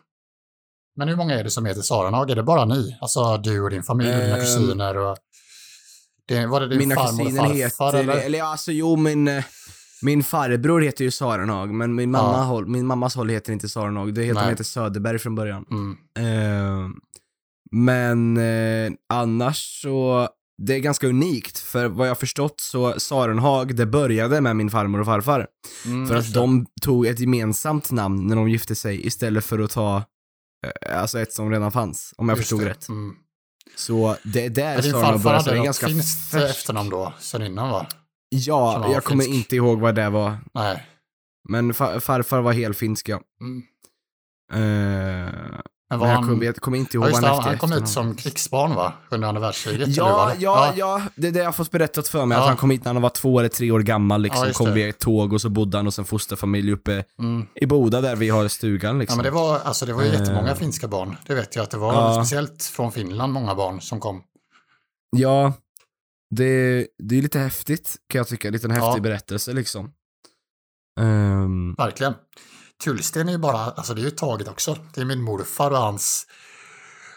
Men hur många är det som heter Sarenhag? Är det bara ni? Alltså du och din familj, dina Ehm, kusiner och... Det, var det din Mina farmor och farfar heter, eller? eller alltså jo min, eh, min farbror heter ju Sarenhag, men min, mamma Ja. håll, min mammas håll heter inte Sarenhag, det heter, de heter Söderberg från början. Mm. Eh, men eh, annars så, det är ganska unikt, för vad jag förstått så Sarenhag, det började med min farmor och farfar. Mm, För att de tog ett gemensamt namn när de gifte sig istället för att ta Alltså ett som redan fanns, om jag Just förstod det. rätt. Mm. Så det är där Men din farfar hade något ganska finskt efternamn då, sen innan va? Ja, jag kommer finsk. inte ihåg vad det var. Nej. Men fa- farfar var helfinsk ja. Mm. Eh, Men var men jag han... kommer, jag kommer inte ihåg Ja, vad han han, kom hit som krigsbarn va? Under andra världskriget? Ja, det? ja, ja, det är det jag fått berättat för mig, att Ja. han kom hit när han var två eller tre år gammal liksom, Ja, kom via ett tåg och så bodde han hos en fosterfamilj uppe Mm. i Boda där vi har stugan Ja, liksom. men det var, alltså, det var ju jättemånga Eh. finska barn. Det vet jag att det var. Ja. Speciellt från Finland, många barn som kom. Ja, det, det är lite häftigt kan jag tycka, lite en häftig Ja. berättelse liksom. Ehm, Verkligen. Tullsten är ju bara, alltså det är ju taget också. Det är min morfar och hans,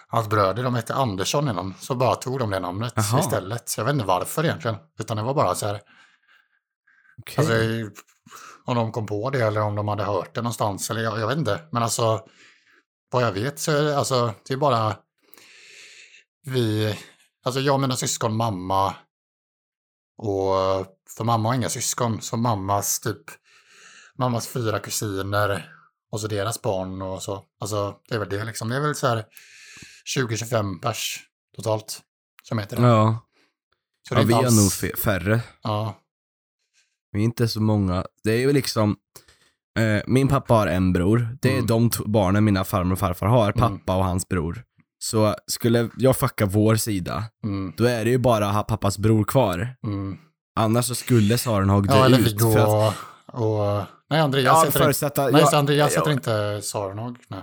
hans bröder, de hette Andersson innan. Så bara tog de det namnet Jaha. istället. Så jag vet inte varför egentligen. Utan det var bara så här, okej. alltså, om de kom på det eller om de hade hört det någonstans. Eller jag, jag vet inte. Men alltså, vad jag vet så är det, alltså, det är bara vi, alltså jag och mina syskon, mamma och för mamma har inga syskon, så mammas typ, mammas fyra kusiner och så deras barn och så. Alltså det är väl det liksom. Det är väl så här 20-25 pers totalt som heter det. ja, Så det ja vi inte är alls- nog färre. Ja, Vi är inte så många. Det är ju liksom, eh, min pappa har en bror. Det är Mm. de barnen mina farmor och farfar har, Mm. pappa och hans bror. Så skulle jag fucka vår sida, mm, då är det ju bara ha pappas bror kvar. mm. Annars så skulle Sarenhag dö ja eller ut. Viggo för att, och... Nej, Andreas ja, heter inte... förutsätta, Nej, ja, just det, Andreas ja, heter inte Sarenhag. Nej.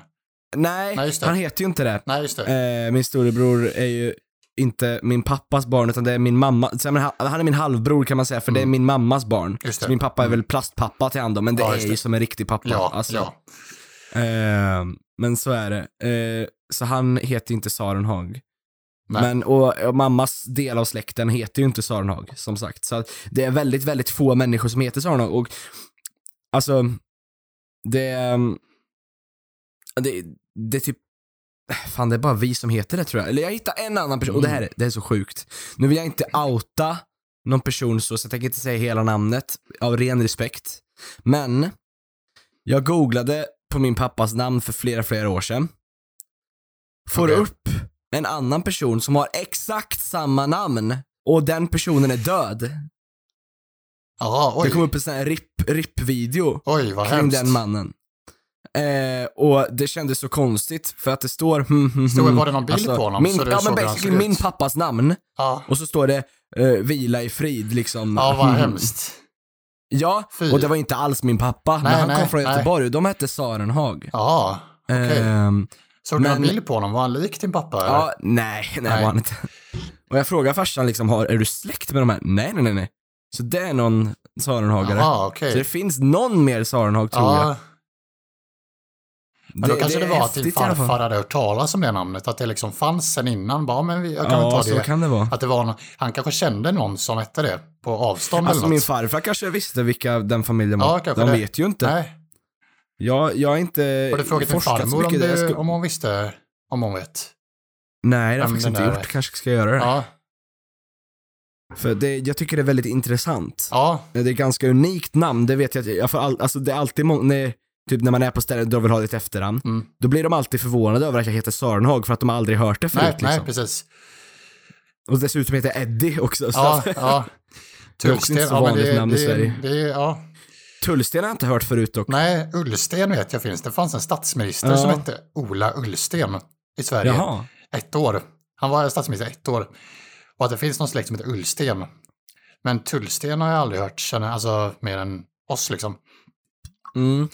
Nej, Nej, det. han heter ju inte det. Nej, just det. Eh, min storebror är ju inte min pappas barn, utan det är min mamma. Han är min halvbror kan man säga, för det är Mm. min mammas barn. Det. Så min pappa är Mm. väl plastpappa till då, men det Ja, är just ju det. som en riktig pappa. ja, alltså. ja. Eh, men så är det. Eh, så han heter inte Sarenhag. Nej. Men, och, och mammas del av släkten heter ju inte Sarenhag, som sagt. Så det är väldigt, väldigt få människor som heter Sarenhag. Och alltså, det, ehm, det, det är typ, fan det är bara vi som heter det tror jag. Eller jag hittar en annan person, och det här är, det är så sjukt. Nu vill jag inte outa någon person så, så jag tänker inte säga hela namnet, av ren respekt. Men, jag googlade på min pappas namn för flera, flera år sedan. Får Okej. upp en annan person som har exakt samma namn och den personen är död. Det oj. kom upp en sån här RIP- RIP-video Oj, vad kring hemskt. den mannen. Eh, och det kändes så konstigt för att det står hmm, hmm, Stod, hmm. var det någon bild Alltså, på honom? Min, så ja men basically min ut? pappas namn Ja, och så står det eh, vila i frid liksom. ja vad Hmm. hemskt. Ja, Fy. och det var inte alls min pappa, men Nej, han nej, kom från nej. Göteborg de hette Sarenhag. Ja, okej. Ehm, Såg du någon men- bild på honom? Var han lik din pappa? eller? Ja, nej, nej, Nej. var han inte. Och jag frågar farsan liksom, har, är du släkt med de här? Nej, nej, nej, nej. Så det är någon Sarenhagare. Jaha, okej. Så det finns någon mer Sarenhag tror jag. Ja, men då kanske det, var att din häftigt i alla fall. farfar hade hört talas om det namnet, att det liksom fanns sen innan. Bara, men vi, jag kan väl Ja, ta så det. kan det vara. Att det var någon, han kanske kände någon som hette det på avstånd Alltså eller min något. farfar kanske visste vilka den familjen var. Kanske De det. vet ju inte. Nej, Jag, jag är inte har du frågat din forskat så farmor om, i det. du, Jag om hon visste, om hon vet? Nej, det har jag faktiskt den inte där gjort. är. Kanske ska göra det. Ja, För det, jag tycker det är väldigt intressant. ja, Det är ett ganska unikt namn, det vet jag. Jag får all, alltså det är alltid många, när, typ när man är på ställen och vill ha ditt efternamn, mm. då blir de alltid förvånade över att jag heter Sarenhag för att de aldrig hört det förut. nej, nej, liksom. precis. Och dessutom heter jag Eddie också. Så Ja, att, ja. Det är också inte så ja, vanligt det, namn i det, Sverige. Det, ja. Tullsten har jag inte hört förut dock. Nej, Ullsten vet jag finns. Det fanns en statsminister Ja. som hette Ola Ullsten i Sverige. Jaha. Ett år. Han var statsminister ett år. Och att det finns någon släkt som heter Ullsten. Men Tullsten har jag aldrig hört, känner, alltså mer än oss liksom. Mm.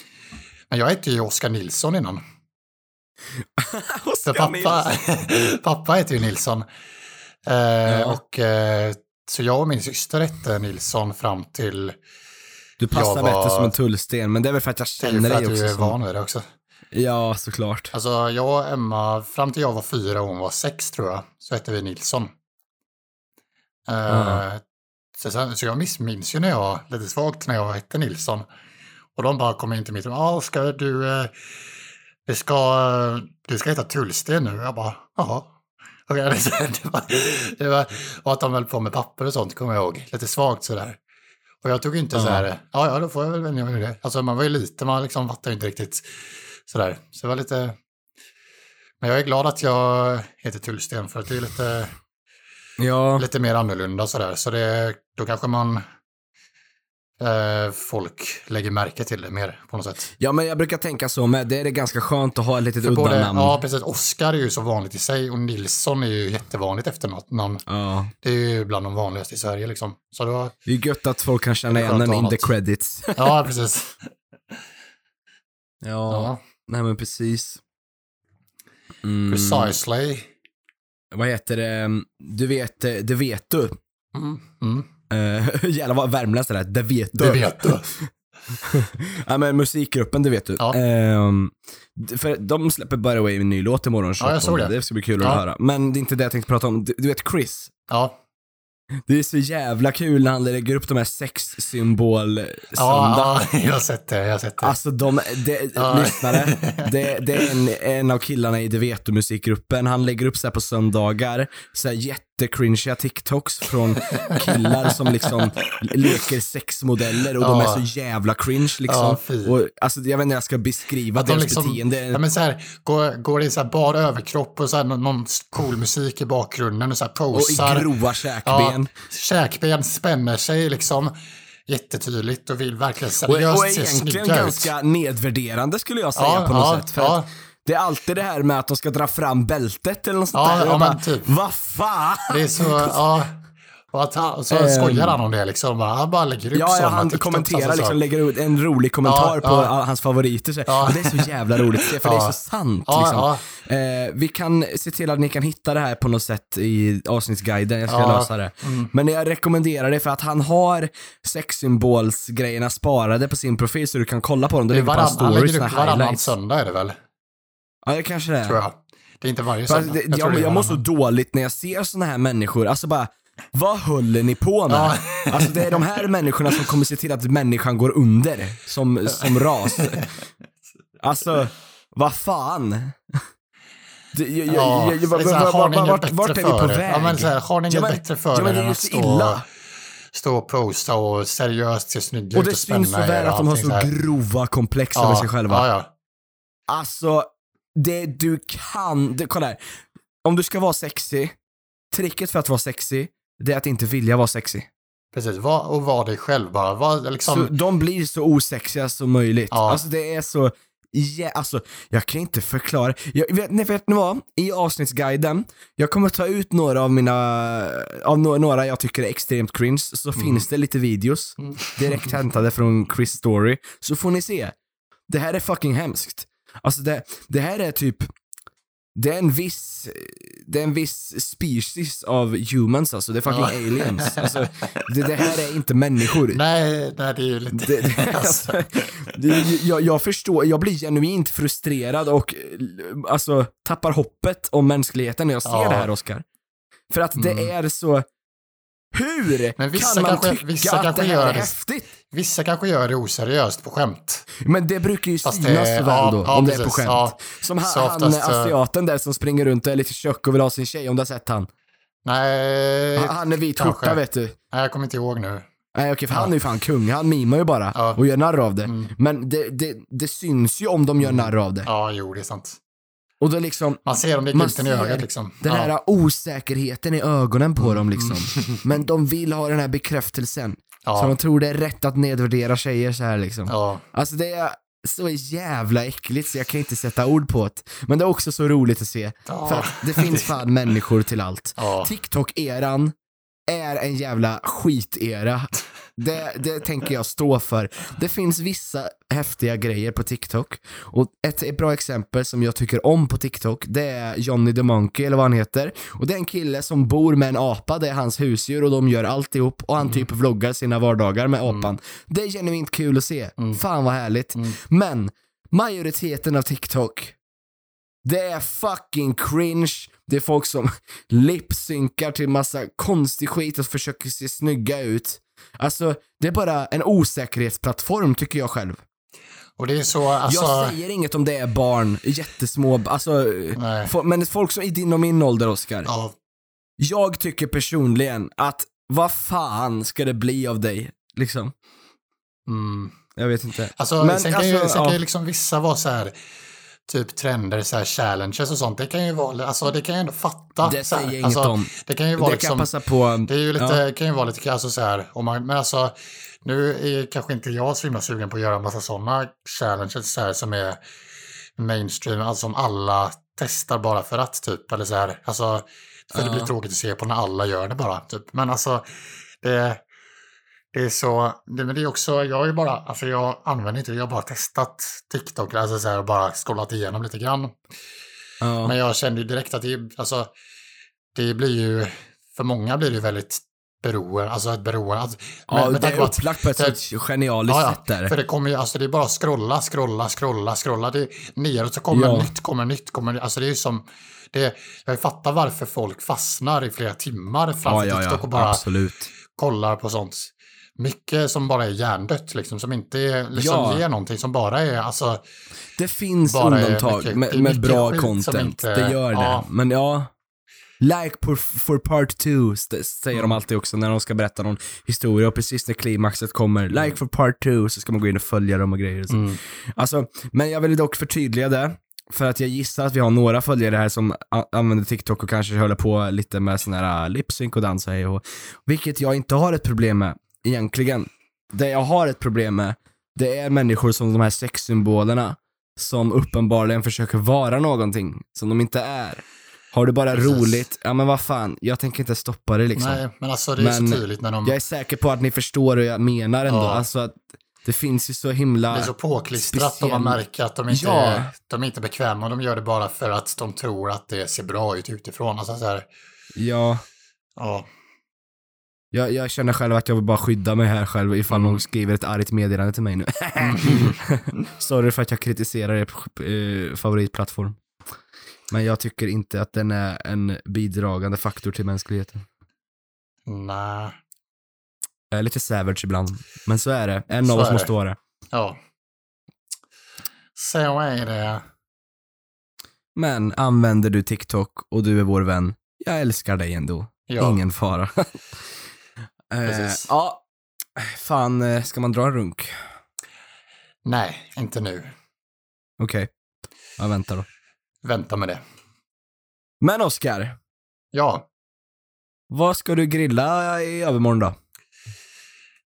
Men jag hette ju Oskar Nilsson innan. För Oskar pappa, Nilsson. pappa heter ju Nilsson. Eh, Ja. och, eh, så jag och min syster hette Nilsson fram till... Du passar var- bättre som en tullsten, men det är väl för att jag Det är ju känner för dig att också. du är Som... van vid det också. Ja, såklart. Alltså jag och Emma, fram till jag var fyra och hon var sex tror jag, så hette vi Nilsson. Eh, Ja. så, så jag minns ju när jag, lite svagt när jag hette Nilsson. Och de bara kom in till mitt rum, ah, ska du, eh, det ska, eh, du ska heta Tullsten nu. Jag bara, jaha. Det, var, det var, och att de höll på med papper och sånt kommer jag ihåg, lite svagt sådär. Och jag tog inte Ja. så här, ja ja då får jag väl vänja mig vid det. Alltså man var ju liten, man liksom fattade inte riktigt sådär. Så det var lite, men jag är glad att jag heter Tullsten för att det är lite, Ja, lite mer annorlunda sådär. Så det, då kanske man, eh, folk lägger märke till det mer på något sätt. ja, men jag brukar tänka så med. Det är det ganska skönt att ha ett litet udda namn. ja precis, Oscar är ju så vanligt i sig och Nilsson är ju jättevanligt efternamn. Ja. Det är ju bland de vanligaste i Sverige liksom. Så då, Det är gött att folk kan känna igen en in the credits. ja precis. Ja, Ja. nej men precis. Mm, Precisely. Vad heter det? Du vet, eh, det vet du. Mm. Mm. Uh, jävlar vad värmländskt det där, det vet du. Det vet du. ja men musikgruppen, det vet du. Ja. D- för de släpper by the way en ny låt imorgon, Ja, jag såg 28. det. Det ska bli kul Ja. att höra. Men det är inte det jag tänkte prata om. Du, du vet Chris? Ja. Det är så jävla kul när han lägger upp de här sexsymbol Ja, ja, jag har sett det. Jag har sett det. Alltså de, de Ja. lyssnare, det, det är en, en av killarna i Det vet du musikgruppen, han lägger upp så här på söndagar, så här jättecringiga TikToks från killar som liksom leker sexmodeller och de Ja. är så jävla cringe liksom. Ja, och, alltså jag vet inte hur jag ska beskriva Att de deras liksom, beteende. ja, men så här, går, går det i så här bar överkropp och så här, någon, någon cool musik i bakgrunden och så här och posar. i grova käkben. ja, käkben spänner sig liksom jättetydligt och vill verkligen Och, seriöst och se egentligen snygga ut. ganska nedvärderande skulle jag säga Ja, på något ja, sätt. För ja. Det är alltid det här med att de ska dra fram bältet eller något sånt Ja, där. ja, men typ. Vad fan? Det är så, ja. Och att han, så Ehm. skojar han om det liksom. Han bara lägger upp Ja, ja han kommenterar alltså, så. liksom, lägger ut en rolig kommentar Ja, på ja. hans favoriter. Så. Och det är så jävla roligt att se, för det är så sant. Liksom. Eh, vi kan se till att ni kan hitta det här på något sätt i avsnittsguiden, jag ska lösa det. Mm. Men jag rekommenderar det för att han har sexsymbolsgrejerna sparade på sin profil så du kan kolla på dem. Det Det ligger på hans stories, varannan söndag är det väl? Ja, det kanske det är. Tror jag. Det är inte varje söndag. det, jag, det är jag mår så dåligt när jag ser såna här människor, alltså bara vad håller ni på med? Ja. Alltså det är de här människorna som kommer se till att människan går under som, som ras. Alltså, vad fan? Det, jag, jag, Ja, jag, jag, det här, vart, vart, är vi på er? väg? Ja, men så här, har ni inget bättre för ja, men er det är än att stå, illa. stå och posta och seriöst se snygga Och ut det och syns så spänna er väl och att de har så grova komplex över sig själva. Ja, ja. Alltså, det du kan, det, kolla här. Om du ska vara sexy, tricket för att vara sexy, det är att inte vilja vara sexy. Precis, var, och var dig själv bara. Var, liksom, Så de blir så osexiga som möjligt. Ja. Alltså det är så, ja, alltså jag kan inte förklara. Jag vet, nej, vet ni vad? I avsnittsguiden, jag kommer ta ut några av mina, av no- några jag tycker är extremt cringe, så Mm. finns det lite videos direkt hämtade från Chris story, så får ni se. Det här är fucking hemskt. Alltså det, det här är typ, det är en viss, det är en viss species av humans alltså, det är fucking Ja. aliens. Alltså, det, det här är inte människor. nej, nej, det är ju lite... Det, det, alltså, det, jag, jag förstår, jag blir genuint frustrerad och alltså tappar hoppet om mänskligheten när jag ser Ja. det här Oscar. För att det Mm. är så, hur Men vissa kan man kanske- tycka vissa att kanske det här gör är det. häftigt? Vissa kanske gör det oseriöst på skämt. Men det brukar ju synas det- så väl ja, då, ja, om det är på precis, skämt. ja. Som han, Så han oftast, eh, asiaten där som springer runt och är lite tjock och vill ha sin tjej, om du har sett han. Nej, Han, han är vit kanske. skjorta vet du. nej, jag kommer inte ihåg nu. Nej okej, för Ja. han är ju fan kung, han mimar ju bara Ja. och gör narr av det. Mm. Men det, det, det syns ju om de gör narr av det. Ja, jo, det är sant. Och då liksom, Man ser dem, Man glimten i ögat liksom. Den ja. Mm. här osäkerheten i ögonen på dem liksom. Men de vill ha den här bekräftelsen. Så ja. de tror det är rätt att nedvärdera tjejer så här liksom. ja. Alltså det är så jävla äckligt så jag kan inte sätta ord på det. Men det är också så roligt att se. Ja. För att det finns fan människor till allt. TikTok-eran är en jävla skitera. Det, det tänker jag stå för. Det finns vissa häftiga grejer på TikTok. Och ett, bra exempel som jag tycker om på TikTok, det är Johnny the Monkey, eller vad han heter. Och det är en kille som bor med en apa, det är hans husdjur och de gör alltihop. Och han Mm. typ vloggar sina vardagar med apan. Det är genuint kul att se. Mm. Fan vad härligt. Men majoriteten av TikTok, det är fucking cringe. Det är folk som lipsynkar till massa konstig skit och försöker se snygga ut. Alltså, det är bara en osäkerhetsplattform tycker jag själv. Och det är så, alltså... jag säger inget om det är barn, jättesmå, alltså, Nej. fo- men folk som i din och min ålder, Oscar. Ja, Jag tycker personligen att, vad fan ska det bli av dig? Liksom. mm. Jag vet inte. Alltså, Men, sen kan, ju, alltså, sen kan ja. ju liksom vissa vara så här, typ trender, så här challenges och sånt. Det kan ju vara, alltså det kan jag ändå fatta. Det säger jag alltså, inget om. Det kan ju vara Det liksom, kan passa på... det är ju lite, Ja. kan ju vara lite, alltså så här, om man, men alltså, nu är kanske inte jag så himla sugen på att göra en massa sådana challenges så här, som är mainstream, alltså som alla testar bara för att typ, eller så här, alltså, för det Ja. blir tråkigt att se på när alla gör det bara, typ. Men alltså, det, det är så, det, men det är också, jag har ju bara, alltså jag använder inte, jag har bara testat TikTok, alltså så här, och bara scrollat igenom lite grann. Ja. Men jag kände ju direkt att det, alltså, det blir ju, för många blir det ju väldigt beroende, alltså ett beroende. Alltså, Ja, med- med det är upplagt på ett så genialiskt Ja, sätt där. för det kommer ju, alltså det är bara scrolla, scrolla, scrolla, scrolla. Det neråt så kommer Ja. nytt, kommer nytt, kommer Alltså det är ju som, det, jag fattar varför folk fastnar i flera timmar framför ja, TikTok och bara absolut. kollar på sånt. Mycket som bara är hjärndött liksom, som inte är, liksom Ja. ger någonting, som bara är, alltså, Det finns undantag mycket- med, med bra content. inte- det gör det. ja. Men ja. Like for, for part two, säger de Mm. alltid också när de ska berätta någon historia och precis när klimaxet kommer, like for part two, så ska man gå in och följa dem och grejer. Och så. mm, Alltså, men jag vill dock förtydliga det. För att jag gissar att vi har några följare här som använder TikTok och kanske håller på lite med sån här lipsync och dans och hej och Vilket jag inte har ett problem med, egentligen. Det jag har ett problem med, det är människor som de här sexsymbolerna som uppenbarligen försöker vara någonting som de inte är. Har du bara Precis. roligt, ja men vad fan, jag tänker inte stoppa det liksom. nej, men alltså det är Men så tydligt när de, Jag är säker på att ni förstår hur jag menar ändå. Ja. Alltså att det finns ju så himla... det är så påklistrat och man speciell- märker att de inte, Ja. är, de är inte bekväma, de gör det bara för att de tror att det ser bra ut utifrån. Alltså så här, Ja, ja, jag, jag känner själv att jag vill bara skydda mig här själv ifall Mm. någon skriver ett argt meddelande till mig nu. Sorry för att jag kritiserar er eh, favoritplattform. Men jag tycker inte att den är en bidragande faktor till mänskligheten. nej, Jag är lite savage ibland, men så är det. En Så av oss måste det. vara det. ja. Så är det. Men använder du TikTok och du är vår vän, jag älskar dig ändå. Ja. Ingen fara. eh, Precis. ja, fan, eh, ska man dra en runk? Nej, inte nu. Okej. Jag väntar då. Vänta med det. Men Oskar, Ja, vad ska du grilla i övermorgon då?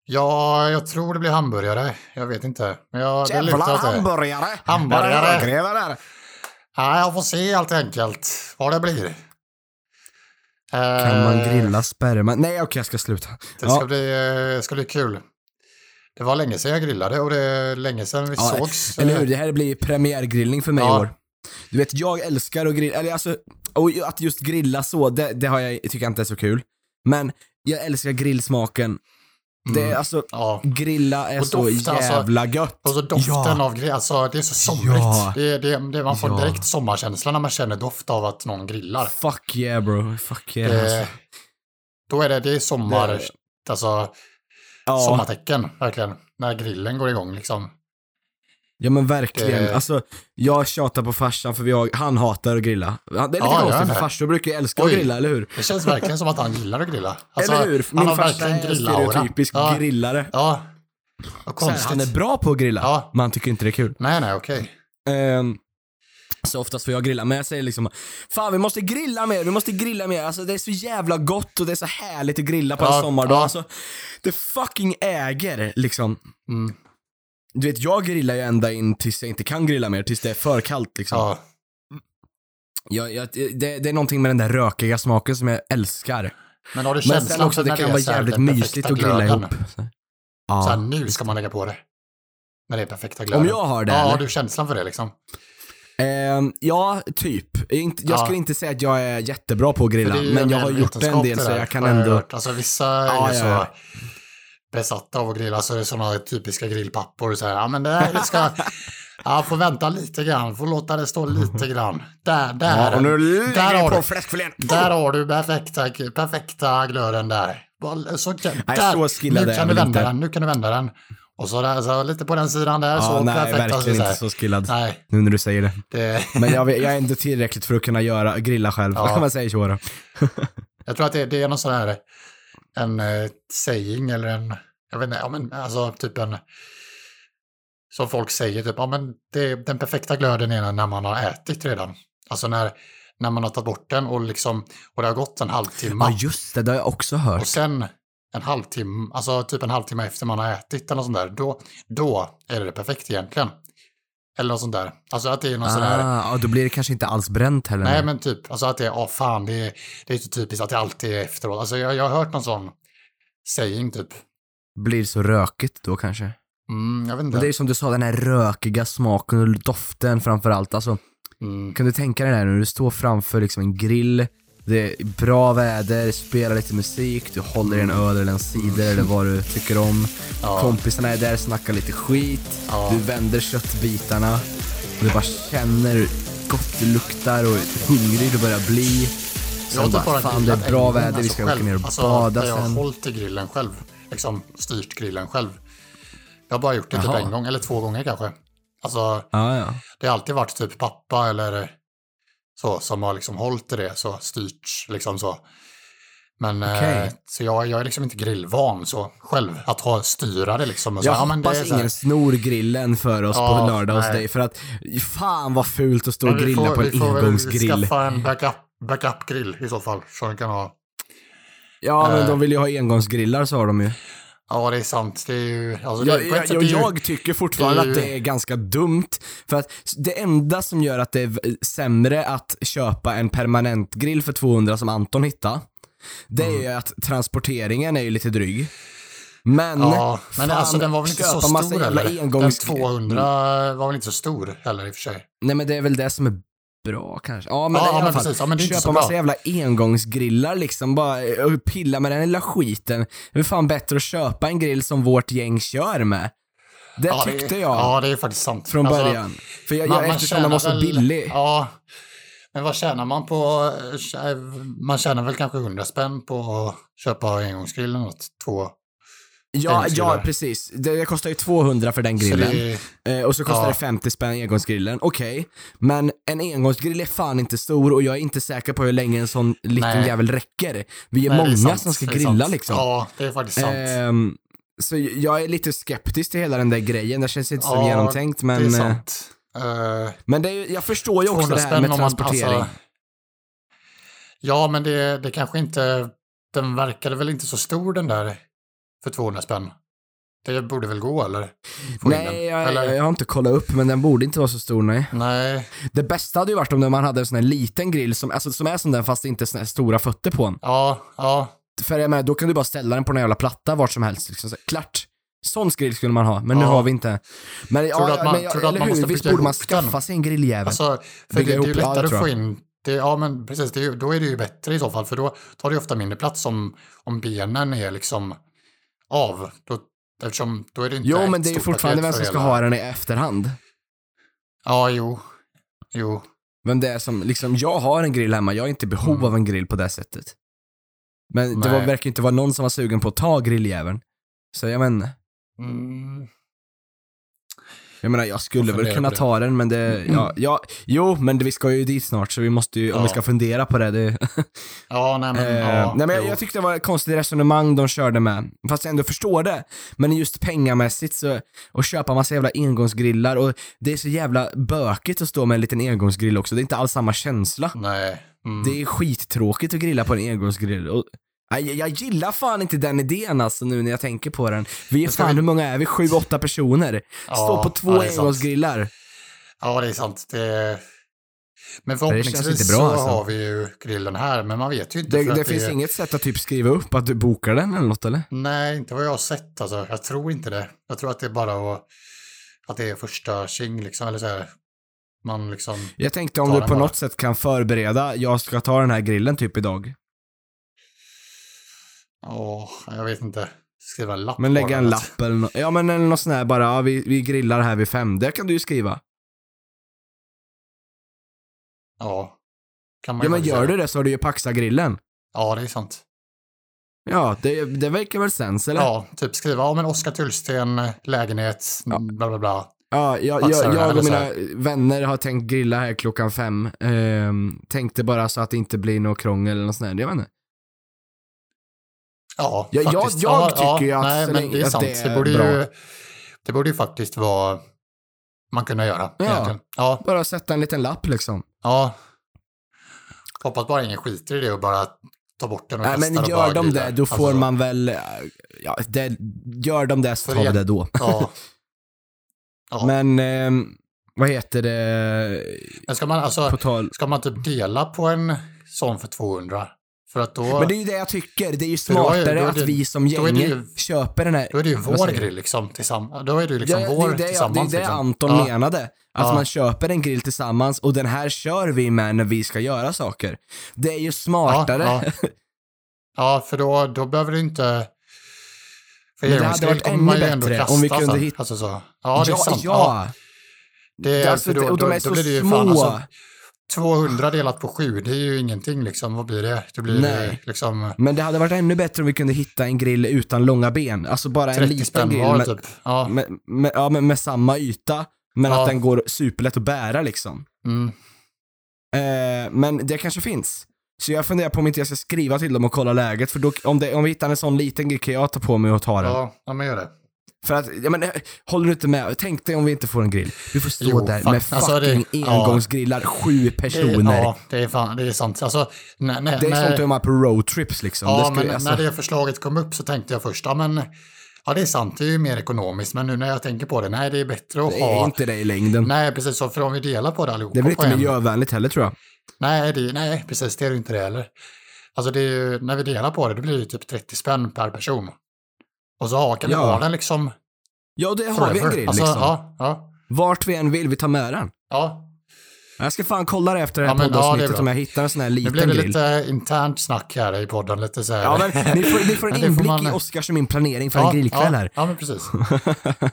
ja, jag tror det blir hamburgare. Jag vet inte. Men jag, det. hamburgare! Hamburgare. Där. Ja, jag får se helt enkelt vad det blir. Kan man Eh, grilla sperma? Nej okej, jag ska sluta. Det Ja. ska, bli, eh, ska bli kul. Det var länge sedan jag grillade och det är länge sedan vi Ja, sågs. Eller hur? Det här blir premiärgrillning för mig i Ja. år. Du vet, jag älskar att grilla, eller alltså, och att just grilla så, det, det har jag, tycker jag inte är så kul. Men jag älskar grillsmaken. Det är Mm. alltså, Ja. grilla är Och så doften, alltså, jävla gött. Och så doften Ja. av grill, alltså det är så somrigt. Ja. Det, det, det, man får Ja. direkt sommarkänsla när man känner doft av att någon grillar. Fuck yeah bro, fuck yeah. Det, alltså. då är det, det är sommar, Det- alltså Ja. sommartecken, verkligen. När grillen går igång liksom. Ja men verkligen. Det- Alltså, jag tjatar på farsan för vi har, han hatar att grilla. Det är lite Ja, konstigt jag för farsor brukar ju älska Oj. att grilla, eller hur? Det känns verkligen som att han gillar att grilla. Alltså, eller hur? Min farsa är en stereotypisk ja, grillare. Ja. Vad Så här, konstigt. han är bra på att grilla, Ja. men han tycker inte det är kul. Nej, nej, okej. Ehm, så oftast får jag grilla, men jag säger liksom Fan vi måste grilla mer, vi måste grilla mer. Alltså det är så jävla gott och det är så härligt att grilla på en Ja, sommardag. ja. Alltså, det fucking äger liksom. Mm. Du vet, jag grillar ju ända in tills jag inte kan grilla mer, tills det är för kallt liksom. Ja. Jag, jag, det, det är någonting med den där rökiga smaken som jag älskar. Men har du Men sen känslan också, det när kan är vara så här jävligt den mysigt perfekta att grilla glöden? ihop. Så. Ja. Så här, nu ska man lägga på det. När det är perfekta glöden. Om jag har det Ja, eller? har du känslan för det liksom? Ehm, ja, typ. Inte, jag Ja. skulle inte säga att jag är jättebra på att För grilla, det är ju men en jag har gjort det en vetenskap del det så där, jag kan har ändå... hört. Alltså vissa är Ja, ju ja, så ja. Besatta av att grilla, så är det sådana typiska grillpappor. Så här, ja men det här ska... Ja, får vänta lite grann, får låta det stå lite grann. Där, där. Ja, nu där har på fläskfilén. Där har du perfekta, perfekta glöden där. Så, Nej, där. så skillad nu kan du vända inte. den, nu kan du vända den. Och så, där, så lite på den sidan där, Ja, så nej, perfekt. verkligen alltså, så här. inte så skillad. Nej, Nu när du säger det. det, Men jag, jag är ändå tillräckligt för att kunna göra, grilla själv, Ja. kan man säga så jag tror att det, det är någon sån här, en eh, saying eller en, jag vet inte, ja men alltså typ en, som folk säger typ, ja men det, den perfekta glöden är när man har ätit redan. Alltså när, när man har tagit bort den och liksom, och det har gått en halvtimme. Ja, just det, det har jag också hört. Och sen en halvtimme, alltså typ en halvtimme efter man har ätit eller sånt där, då, då är det perfekt egentligen. Eller något sånt där. Alltså att det är någon sån där, Ah, ja, då blir det kanske inte alls bränt heller. nej men typ, alltså att det är, åh fan, det är, det är så typiskt att det alltid är efteråt. Alltså jag, jag har hört någon sån saying typ. Blir så rökigt då kanske. Mm, jag vet inte. Men det är som du sa, den här rökiga smaken och doften framför allt. Alltså, Mm. kan du tänka dig det här när du står framför liksom en grill, det är bra väder, spelar lite musik, du håller i en öl eller en cider eller vad du tycker om. Ja. Kompisarna är där, snackar lite skit, Ja. du vänder köttbitarna och du bara känner hur gott det luktar och hur hungrig du börjar bli. Jag Sen typ bara, bara fan det är bra väder, vi alltså, ska åka själv. ner och alltså, bada där jag har sen. hållit i grillen själv. Liksom styrt grillen själv. Jag har bara gjort det typ Jaha. en gång, eller två gånger kanske. Alltså, Ja, ja. det har alltid varit typ pappa eller så som har liksom hållit i det, så styrt liksom så. Men Okej. eh, så jag, jag är liksom inte grillvan så själv, att ha styra det liksom. Och så, Jag ja, det hoppas så här- ingen snor grillen för oss Ja, på lördag hos dig för att fan vad fult att stå och grilla får- på en Vi får väl engångsgrill. skaffa en backup, backup-grill i så fall, så vi kan ha. Ja men Eh. de vill ju ha engångsgrillar sa de ju. Ja, det är sant. Det är ju... Alltså, det, Jag, jag, jag, ju- jag tycker fortfarande det ju- att det är ganska dumt. För att det enda som gör att det är sämre att köpa en permanent grill för 200 som Anton hittade, det är Mm. ju att transporteringen är ju lite dryg. Men, Ja, men fan, alltså den var väl inte så stor heller? engångs- Den 200 var väl inte så stor heller i och för sig. Nej men det är väl det som är bra kanske. Ja men Ja, i alla fall, precis. Ja, men det är köpa massa bra. jävla engångsgrillar liksom, bara eh, och pilla med den lilla skiten. Det är fan bättre att köpa en grill som vårt gäng kör med. Det Ja, tyckte det, jag Ja, det är faktiskt sant. från Alltså, början. För jag, man- jag, man eftersom den var så väl- billig. Ja, men vad tjänar man på? eh, Man tjänar väl kanske 100 spänn på att köpa engångsgrillen åt två. Ja, ja precis. Det, det kostar ju 200 för den Så grillen. det, Eh, och så kostar Ja. det 50 spänn engångsgrillen. Okej, men en engångsgrill är fan inte stor och jag är inte säker på hur länge en sån liten Nej. jävel räcker. Vi är nej, många sant, som ska är grilla liksom. Ja, det är faktiskt sant. Ehm, så jag är lite skeptisk till hela den där grejen. Det känns inte så Ja, genomtänkt det är men, eh, sant. Eh, men det är, jag förstår ju också 200 det här med man- transportering. alltså, ja, men det, det kanske inte... Den verkade väl inte så stor den där för 200 spänn. Det borde väl gå eller? Få den. nej, jag, eller? jag har inte kollat upp men den borde inte vara så stor nej. Nej, Det bästa hade ju varit om man hade en sån här liten grill som, alltså, som är som den fast inte såna här stora fötter på den. ja, ja. För jag menar, då kan du bara ställa den på en jävla platta vart som helst. Liksom. Så, klart. Sån grill skulle man ha, men nu Ja. har vi inte. Men, Tror du ja, att man- men tror eller man hur, visst borde man ihop den? skaffa sig en grilljävel. Alltså, för det, Bygga det är ju lättare att få in... Det, ja, men precis. Det då är det ju bättre i så fall, för då tar det ju ofta mindre plats om, om benen är liksom av. Då, eftersom då är det inte jo, men det är ju fortfarande vem som ska hela- ha den i efterhand. Ja, jo. Jo. Vem det är som, liksom, jag har en grill hemma, jag är inte i behov Mm. av en grill på det sättet. Men det var, Nej. verkar inte vara någon som var sugen på att ta grilljäveln. Så jag menar, Mm. Jag menar jag skulle väl kunna ta den men det, ja, ja, jo men vi ska ju dit snart så vi måste ju, om vi ska fundera på det, det Ja, nej men... Eh, ja, nej men jag, jag tyckte det var ett konstigt resonemang de körde med. Fast jag ändå förstår det. Men just pengamässigt så, att köpa massa jävla engångsgrillar och det är så jävla bökigt att stå med en liten engångsgrill också. Det är inte alls samma känsla. Nej. Mm. Det är skittråkigt att grilla på en engångsgrill. Och, jag, jag gillar fan inte den idén alltså nu när jag tänker på den. Vi är fan, vi- hur många är vi? Sju, åtta personer. Ja, på två ja, det engångsgrillar. Ja, det är sant. Det... Men förhoppningsvis bra, så alltså. har vi ju grillen här, men man vet ju inte. Det, det att finns är- inget sätt att typ skriva upp att du bokar den eller något eller? Nej, inte vad jag har sett alltså. Jag tror inte det. Jag tror att det är bara att, att det är första tjing liksom, eller så här. Man liksom, Jag tänkte om du på bara. något sätt kan förbereda, jag ska ta den här grillen typ idag. Åh, jag vet inte. Skriva en lapp Men lägga en lapp eller något. Ja men eller något sånt här bara, ja, vi, vi grillar här vid fem. Det kan du ju skriva. Ja. Kan man Ja ju men faktiskt gör göra. du det så har du ju Paxa-grillen. Ja, det är sant. Ja, det, det verkar väl sens eller? Ja, typ skriva om en Oskar Tullsten, lägenhet, Ja. bla bla bla. Ja, jag, jag, det, jag eller och så mina vänner har tänkt grilla här klockan fem. Ehm, tänkte bara så att det inte blir något krångel eller något sånt där. Jag vet inte. Ja, Ja, jag- faktiskt. jag ja, tycker ja, att nej, men det är sant. det Det, är borde bra. ju, det borde ju faktiskt vara man kunna göra. Ja. ja. Bara sätta en liten lapp liksom. Ja. Hoppas bara ingen skiter i det och bara tar bort den och Nej men gör de det, då får Alltså, man väl, ja, det, gör de det så tar vi det då. Ja. ja. Men, ehm, vad heter det, Men ska man, alltså, ska man typ dela på en sån för 200? För att då, Men det är ju det jag tycker, det är ju För då är- smartare då är att det- vi som det gäng ju- köper den här... då är det ju vår grill liksom tillsammans. Då är det ju liksom Ja, vår det det, tillsammans. det är det liksom. Anton ja. menade. Att Ja. man köper en grill tillsammans och den här kör vi med när vi ska göra saker. Det är ju smartare. Ja, ja. ja, för då, då behöver du inte... För Men det hade varit ännu bättre kasta om vi kunde hitta- Alltså så. Ja, det är sant. Ja, det Det är, alltså, då, och de är så det små. fan, alltså, 200 delat på 7, det är ju ingenting liksom. Vad blir det? Det blir Nej. liksom Men det hade varit ännu bättre om vi kunde hitta en grill utan långa ben. Alltså bara en 30 liten grill med, typ. Ja. med, med, ja, med, med samma yta. Men Ja. att den går superlätt att bära liksom. Mm. Eh, men det kanske finns. Så jag funderar på om inte jag ska skriva till dem och kolla läget, för då, om, det, om vi hittar en sån liten grej kan jag ta på mig och ta den. Ja, ja, men gör det. För att, ja men, eh, håller du inte med? Tänk dig om vi inte får en grill. Vi får stå Jo, där fan. med Alltså, det- fucking ja. engångsgrillar, sju Det, personer. ja, det är, fan, det är sant. Alltså, när, när, det är när, sånt du har på roadtrips liksom. Ja, det skulle, men alltså, när det förslaget kom upp så tänkte jag först, ja men, ja det är sant, det är ju mer ekonomiskt, men nu när jag tänker på det, nej det är bättre att det är ha, inte det i längden. nej precis så, för om vi delar på det allihopa det blir inte en, miljövänligt heller tror jag. nej, det, nej precis, det är ju inte det heller. Alltså det är ju, när vi delar på det, då blir det ju typ 30 spänn per person. Och så kan vi Ja. ha den liksom Ja, det har vi en grill alltså, liksom. Ja, ja, Vart vi än vill, vi tar med den. ja. Jag ska fan kolla det efter det här Ja, men, ja, poddavsnittet bra. om jag hittar en sån här Nu liten blev det grill. lite internt snack här i podden, lite så här. Ja, men ni får, ni får en det får inblick man- i Oskars och min planering för ja, en grillkväll ja, här. Ja, men precis.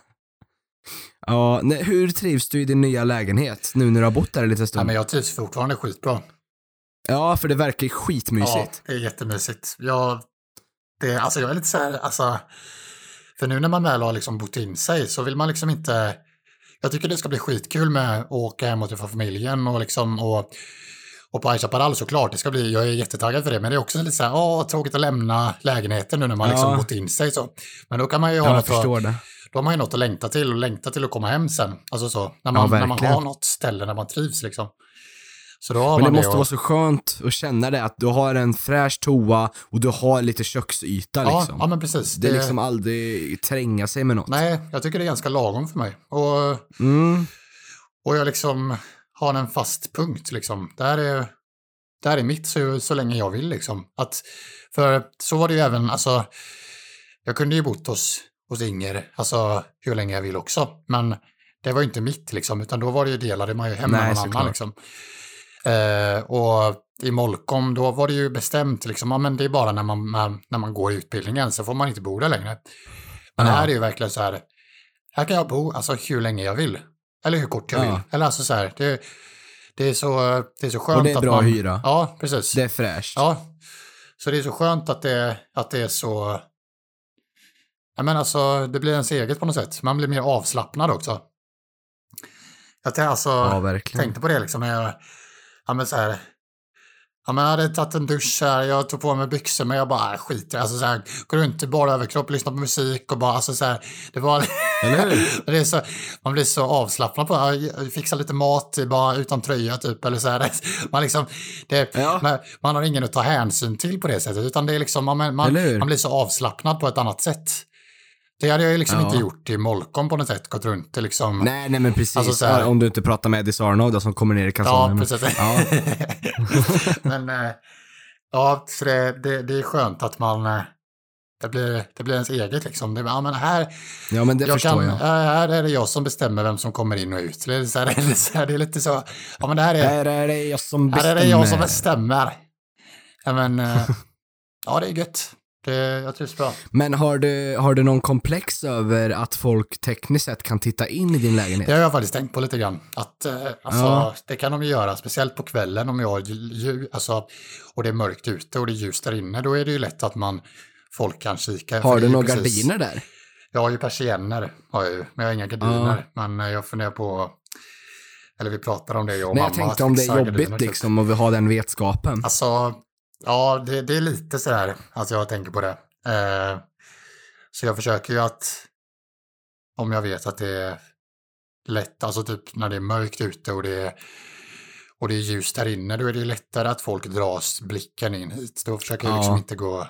Ja, nej, hur trivs du i din nya lägenhet nu när du har bott där en liten Ja, stund? men jag trivs fortfarande skitbra. Ja, för det verkar ju skitmysigt. Ja, det är jättemysigt. Jag, det, alltså jag är lite så här, alltså, för nu när man väl har liksom bott in sig så vill man liksom inte, jag tycker det ska bli skitkul med att åka hem och träffa familjen och liksom, och, och på High Chaparral såklart, det ska bli, jag är jättetaggad för det, men det är också lite så här, åh, tråkigt att lämna lägenheten nu när man liksom Ja. bott in sig så. Men då kan man ju ha Ja, något att, då har man ju något att längta till och längta till att komma hem sen. Alltså så, när Ja, man, när man har något ställe där man trivs liksom. Så då har Men det man måste och- vara så skönt att känna det, att du har en fräsch toa och du har lite köksyta ja, liksom. ja, men precis. det är liksom aldrig tränga sig med något. Nej, jag tycker det är ganska lagom för mig. Och, Mm. och jag liksom har en fast punkt liksom. Det här är, det här är mitt så, så länge jag vill liksom. Att, för så var det ju även, alltså, jag kunde ju bott hos, hos Inger, alltså hur länge jag vill också. Men det var ju inte mitt liksom, utan då var det ju delade man ju hem med någon annan liksom. Eh, och i Molkom, då var det ju bestämt liksom, ja men det är bara när man, när, när man går utbildningen, så får man inte bo där längre. Men Ja. här är ju verkligen så här, här kan jag bo alltså hur länge jag vill. Eller hur kort jag Ja. vill. Eller alltså så här, det, det, är, så, det är så skönt Och det är att bra man... hyra. Ja, precis. Det är fräscht. Ja, så det är så skönt att det, att det är så... Ja, men alltså, det blir ens eget på något sätt. Man blir mer avslappnad också. Jag alltså, Ja, tänkte på det liksom när jag... Ja, men så här... Ja, men jag hade tagit en dusch här, jag tog på mig byxor, men jag bara skiter. Alltså så här, går runt i bara överkropp, lyssnar på musik och bara, alltså så här, det var... Det är så, man blir så avslappnad på det. Jag fixar lite mat bara utan tröja typ, eller så här. Man liksom, det, Ja. man, man har ingen att ta hänsyn till på det sättet, utan det är liksom, man, man, man blir så avslappnad på ett annat sätt. Det hade jag ju liksom Ja. inte gjort i Molkom på något sätt, gått runt och liksom. Nej, nej men precis. Alltså så här- Ja, Om du inte pratar med Eddie Sarno då, som kommer ner i ja, kalsongerna. precis. Ja. Men eh, ja, så det, det, det är skönt att man, eh, det blir, det blir ens eget liksom. Det, ja, men här, ja, men det jag förstår kan, jag. här är det jag som bestämmer vem som kommer in och ut. Det är, så här, det är, så här, det är lite så, ja men det här är, Här är det jag som här bestämmer. är det jag som bestämmer. Ja men, eh, ja det är gött. Det, jag trivs bra. Men har du, har du någon komplex över att folk tekniskt sett kan titta in i din lägenhet? Det har jag faktiskt tänkt på lite grann. Att, eh, alltså, Ja. Det kan de ju göra, speciellt på kvällen om jag har lju- alltså, och det är mörkt ute och det är ljust där inne. Då är det ju lätt att man, folk kan kika. har du några precis- gardiner där? Jag har ju persienner, har jag ju, men jag har inga gardiner. Men eh, jag funderar på, eller vi pratar om det jag och Nej, mamma. jag tänkte om det är jobbigt liksom att ha den vetskapen. Alltså, ja, det, det är lite sådär att jag tänker på det. Eh, så jag försöker ju att, om jag vet att det är lätt, alltså typ när det är mörkt ute och det är, och det är ljust där inne, då är det lättare att folk dras blicken in hit. Då försöker jag Ja. liksom inte gå,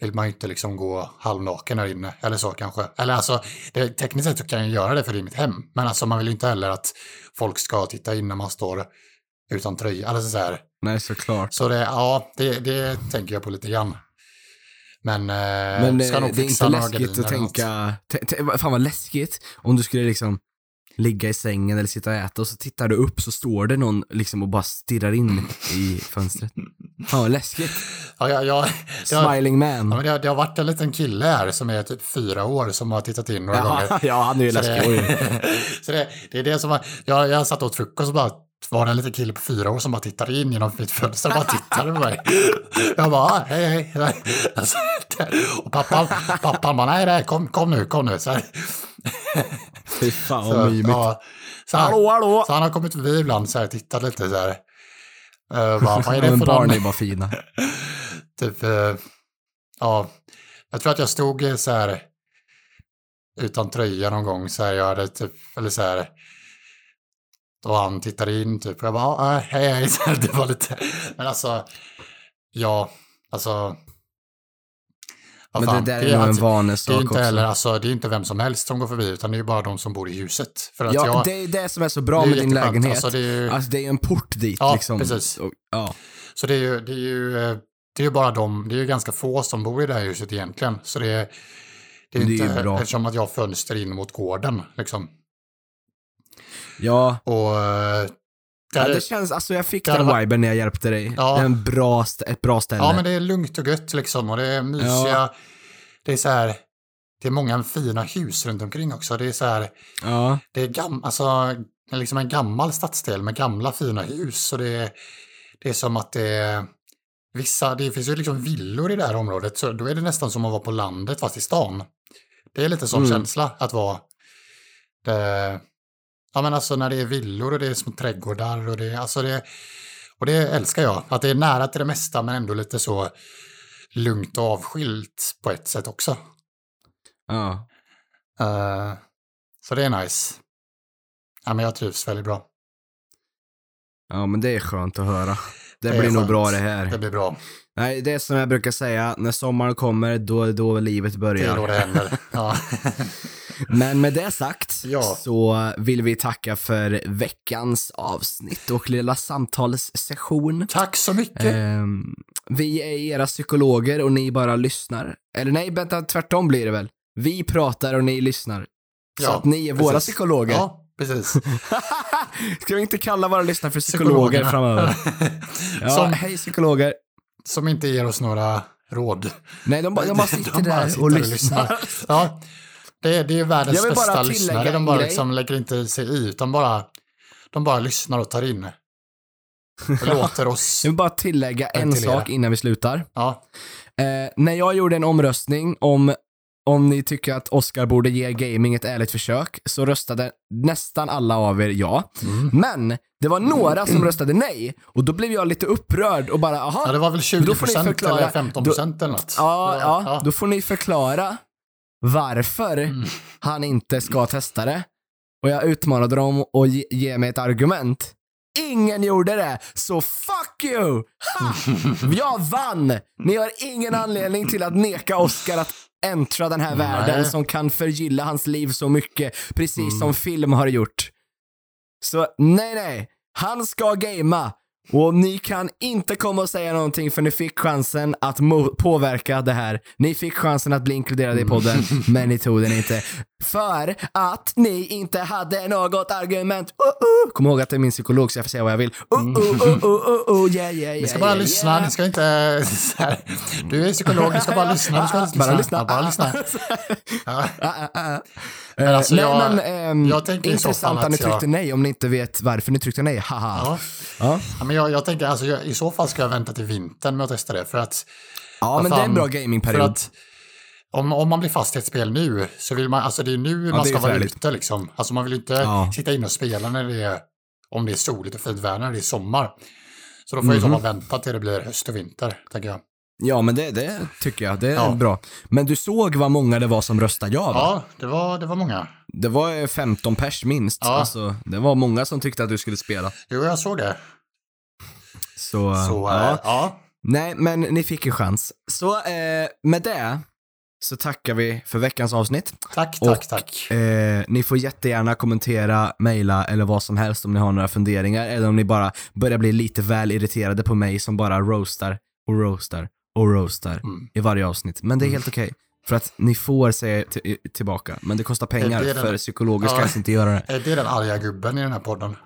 vill man ju inte liksom gå halvnaken där inne, eller så kanske. Eller alltså, det, tekniskt sett så kan jag göra det för det är mitt hem, men alltså man vill ju inte heller att folk ska titta in när man står utan tröja, eller så här. Nej, såklart. Så det, ja, det, det tänker jag på lite grann. Men, eh, Men det, ska nog det är inte läskigt att tänka, fan vad läskigt om du skulle liksom ligga i sängen eller sitta och äta och så tittar du upp så står det någon liksom och bara stirrar in i fönstret. Fan vad läskigt. Ja, ja, ja, det, har, Smiling ja, man. men det, har, det har varit en liten kille här som är typ fyra år som har tittat in några gånger. Ja, ja, han är ju Så läskig. Oj. det, så det, det är det som var, jag, jag satt åt frukost och bara var det en liten kille på fyra år som bara tittade in genom mitt fönster och bara tittade på mig. Jag bara, ah, hej hej. Alltså, och pappan, pappan bara, nej, nej, kom, kom nu, kom nu. Så, här. Fy fan vad mymigt. ja, så, han, Hallå, hallå! så han har kommit förbi ibland så här, tittat lite så här. Uh, bara, vad är det för barn är bara fina. Typ, eh, ja, jag tror att jag stod eh, så här utan tröja någon gång så här, jag hade typ, eller så här, då han tittade in typ, och jag bara, ah, hej hej, det var lite, men alltså, ja, alltså, Men fan, det där är nog en alltså, det är vanesak inte också. heller, alltså, det är inte vem som helst som går förbi, utan det är ju bara de som bor i huset. För att Ja, jag, det är det som är så bra är med din lägenhet. Alltså, det är ju, Alltså det är ju en port dit Ja, liksom. precis. Och, ja. Så det är ju, det är ju, eh, det är ju bara de, det är ju ganska få som bor i det här huset egentligen. Så det är, det är Det är ju inte, bra. eftersom att jag har fönster in mot gården liksom. Ja, Och eh, det ja, det känns, alltså jag fick den viben när jag hjälpte dig. Ja. Det är en bra, ett bra ställe. ja men det är lugnt och gött liksom och det är mysiga, Ja. det är så här, det är många fina hus runt omkring också. Det är så här, ja. det är gam, alltså, liksom en gammal stadsdel med gamla fina hus. Och det är, det är som att det är vissa, det finns ju liksom villor i det här området. Så då är det nästan som att vara på landet fast i stan. Det är lite sån Mm. känsla att vara. Det, ja men alltså när det är villor och det är små trädgårdar och det, alltså det, och det älskar jag. Att det är nära till det mesta men ändå lite så lugnt och avskilt på ett sätt också. ja. Eh, så det är nice. Ja, men jag trivs väldigt bra. Ja, men det är skönt att höra. Det, Det blir nog bra det här. Det blir bra. Nej, det är som jag brukar säga, när sommaren kommer, då är då livet Det är börjar. då det händer. Ja. Men med det sagt Ja. så vill vi tacka för veckans avsnitt och lilla samtalssession. Tack så mycket. Ehm, vi är era psykologer och ni bara lyssnar. Eller nej, vänta, tvärtom blir det väl. Vi pratar och ni lyssnar. Så Ja, att ni är våra precis. psykologer. Ja, precis. Ska vi inte kalla våra lyssnare för psykologer framöver? Ja, Som- hej psykologer. Som inte ger oss några råd. Nej, de, bara- de bara sitter De bara där sitter och lyssnar. Ja, det är, det är världens vill bara bästa lyssnare. De bara liksom lägger inte sig i, utan bara, de bara lyssnar och tar in. Och låter oss. Jag vill bara tillägga en sak innan vi slutar. Ja, Eh, när jag gjorde en omröstning om om ni tycker att Oscar borde ge gaming ett ärligt försök så röstade nästan alla av er ja. Mm. Men det var några som röstade nej och då blev jag lite upprörd och bara aha. ja det var väl 20 Då får ni procent förklara. eller 15 procent eller något. Ja, ja, var- då får ni förklara varför Mm. han inte ska testa det. Och jag utmanade dem att ge, ge mig ett argument. Ingen gjorde det, så fuck you! Ha! Jag vann! Ni har ingen anledning till att neka Oscar att äntra den här Nej. världen som kan förgylla hans liv så mycket, precis Mm. som film har gjort. Så nej, nej. Han ska gamea. Och ni kan inte komma och säga någonting för ni fick chansen att påverka det här. Ni fick chansen att bli inkluderade i podden, men ni tog den inte. För att ni inte hade något argument. Uh, uh. Kom ihåg att det är min psykolog så jag får säga vad jag vill. Uh, uh, uh, uh, uh, uh, yeah, yeah, Ni ska yeah, bara yeah, lyssna, yeah. ni ska inte... Här, du är psykolog, ni ska bara lyssna. Du ska lyssna. Bara lyssna. Bara lyssna. Ja. Ah. Men Eh, alltså, nej jag- men ehm, jag tänker i så intressant fall att ni att jag- tryckte nej om ni inte vet varför ni tryckte nej. Haha. Ja. Ja. Ja, men jag, jag tänker, alltså, jag, i så fall ska jag vänta till vintern med att testa det. För att, Ja, men det är en fan, bra gamingperiod. att om, om man blir fast i ett spel nu, så vill man, alltså det är nu man det är ska vara ute liksom. Alltså man vill inte Ja. sitta inne och spela när det är, om det är soligt och fint väder, när det är sommar. Så då får jag i så Mhm. fall vänta till det blir höst och vinter, tänker jag. Ja, men det, det tycker jag. Det är Ja. bra. Men du såg vad många det var som röstade ja, va? Ja, det var, det var många. Det var eh, 15 pers minst. Ja. Alltså, det var många som tyckte att du skulle spela. Jo, jag såg det. Så, Så, ja. ja. ja. Nej, men ni fick en chans. Så eh, med det så tackar vi för veckans avsnitt. Tack, tack, Och, tack. Eh, ni får jättegärna kommentera, mejla eller vad som helst om ni har några funderingar eller om ni bara börjar bli lite väl irriterade på mig som bara roastar och roastar och roastar Mm. i varje avsnitt. Men det är helt okej. För att ni får säga t- tillbaka, men det kostar pengar Det den- för psykologiskt Ja. kanske inte göra det. Är det den arga gubben i den här podden?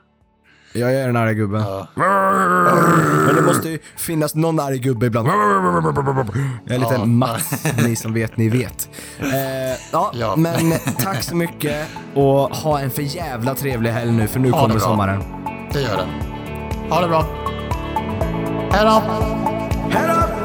Jag är den arga gubben. Ja. Men det måste ju finnas någon arg gubbe ibland. Jag är lite Ja. Mats, ni som vet, ni vet. Eh, ja, Ja. men tack så mycket och ha en för jävla trevlig helg nu för nu Ha kommer sommaren. Det gör den. Ha det bra. Hej då! Hej då!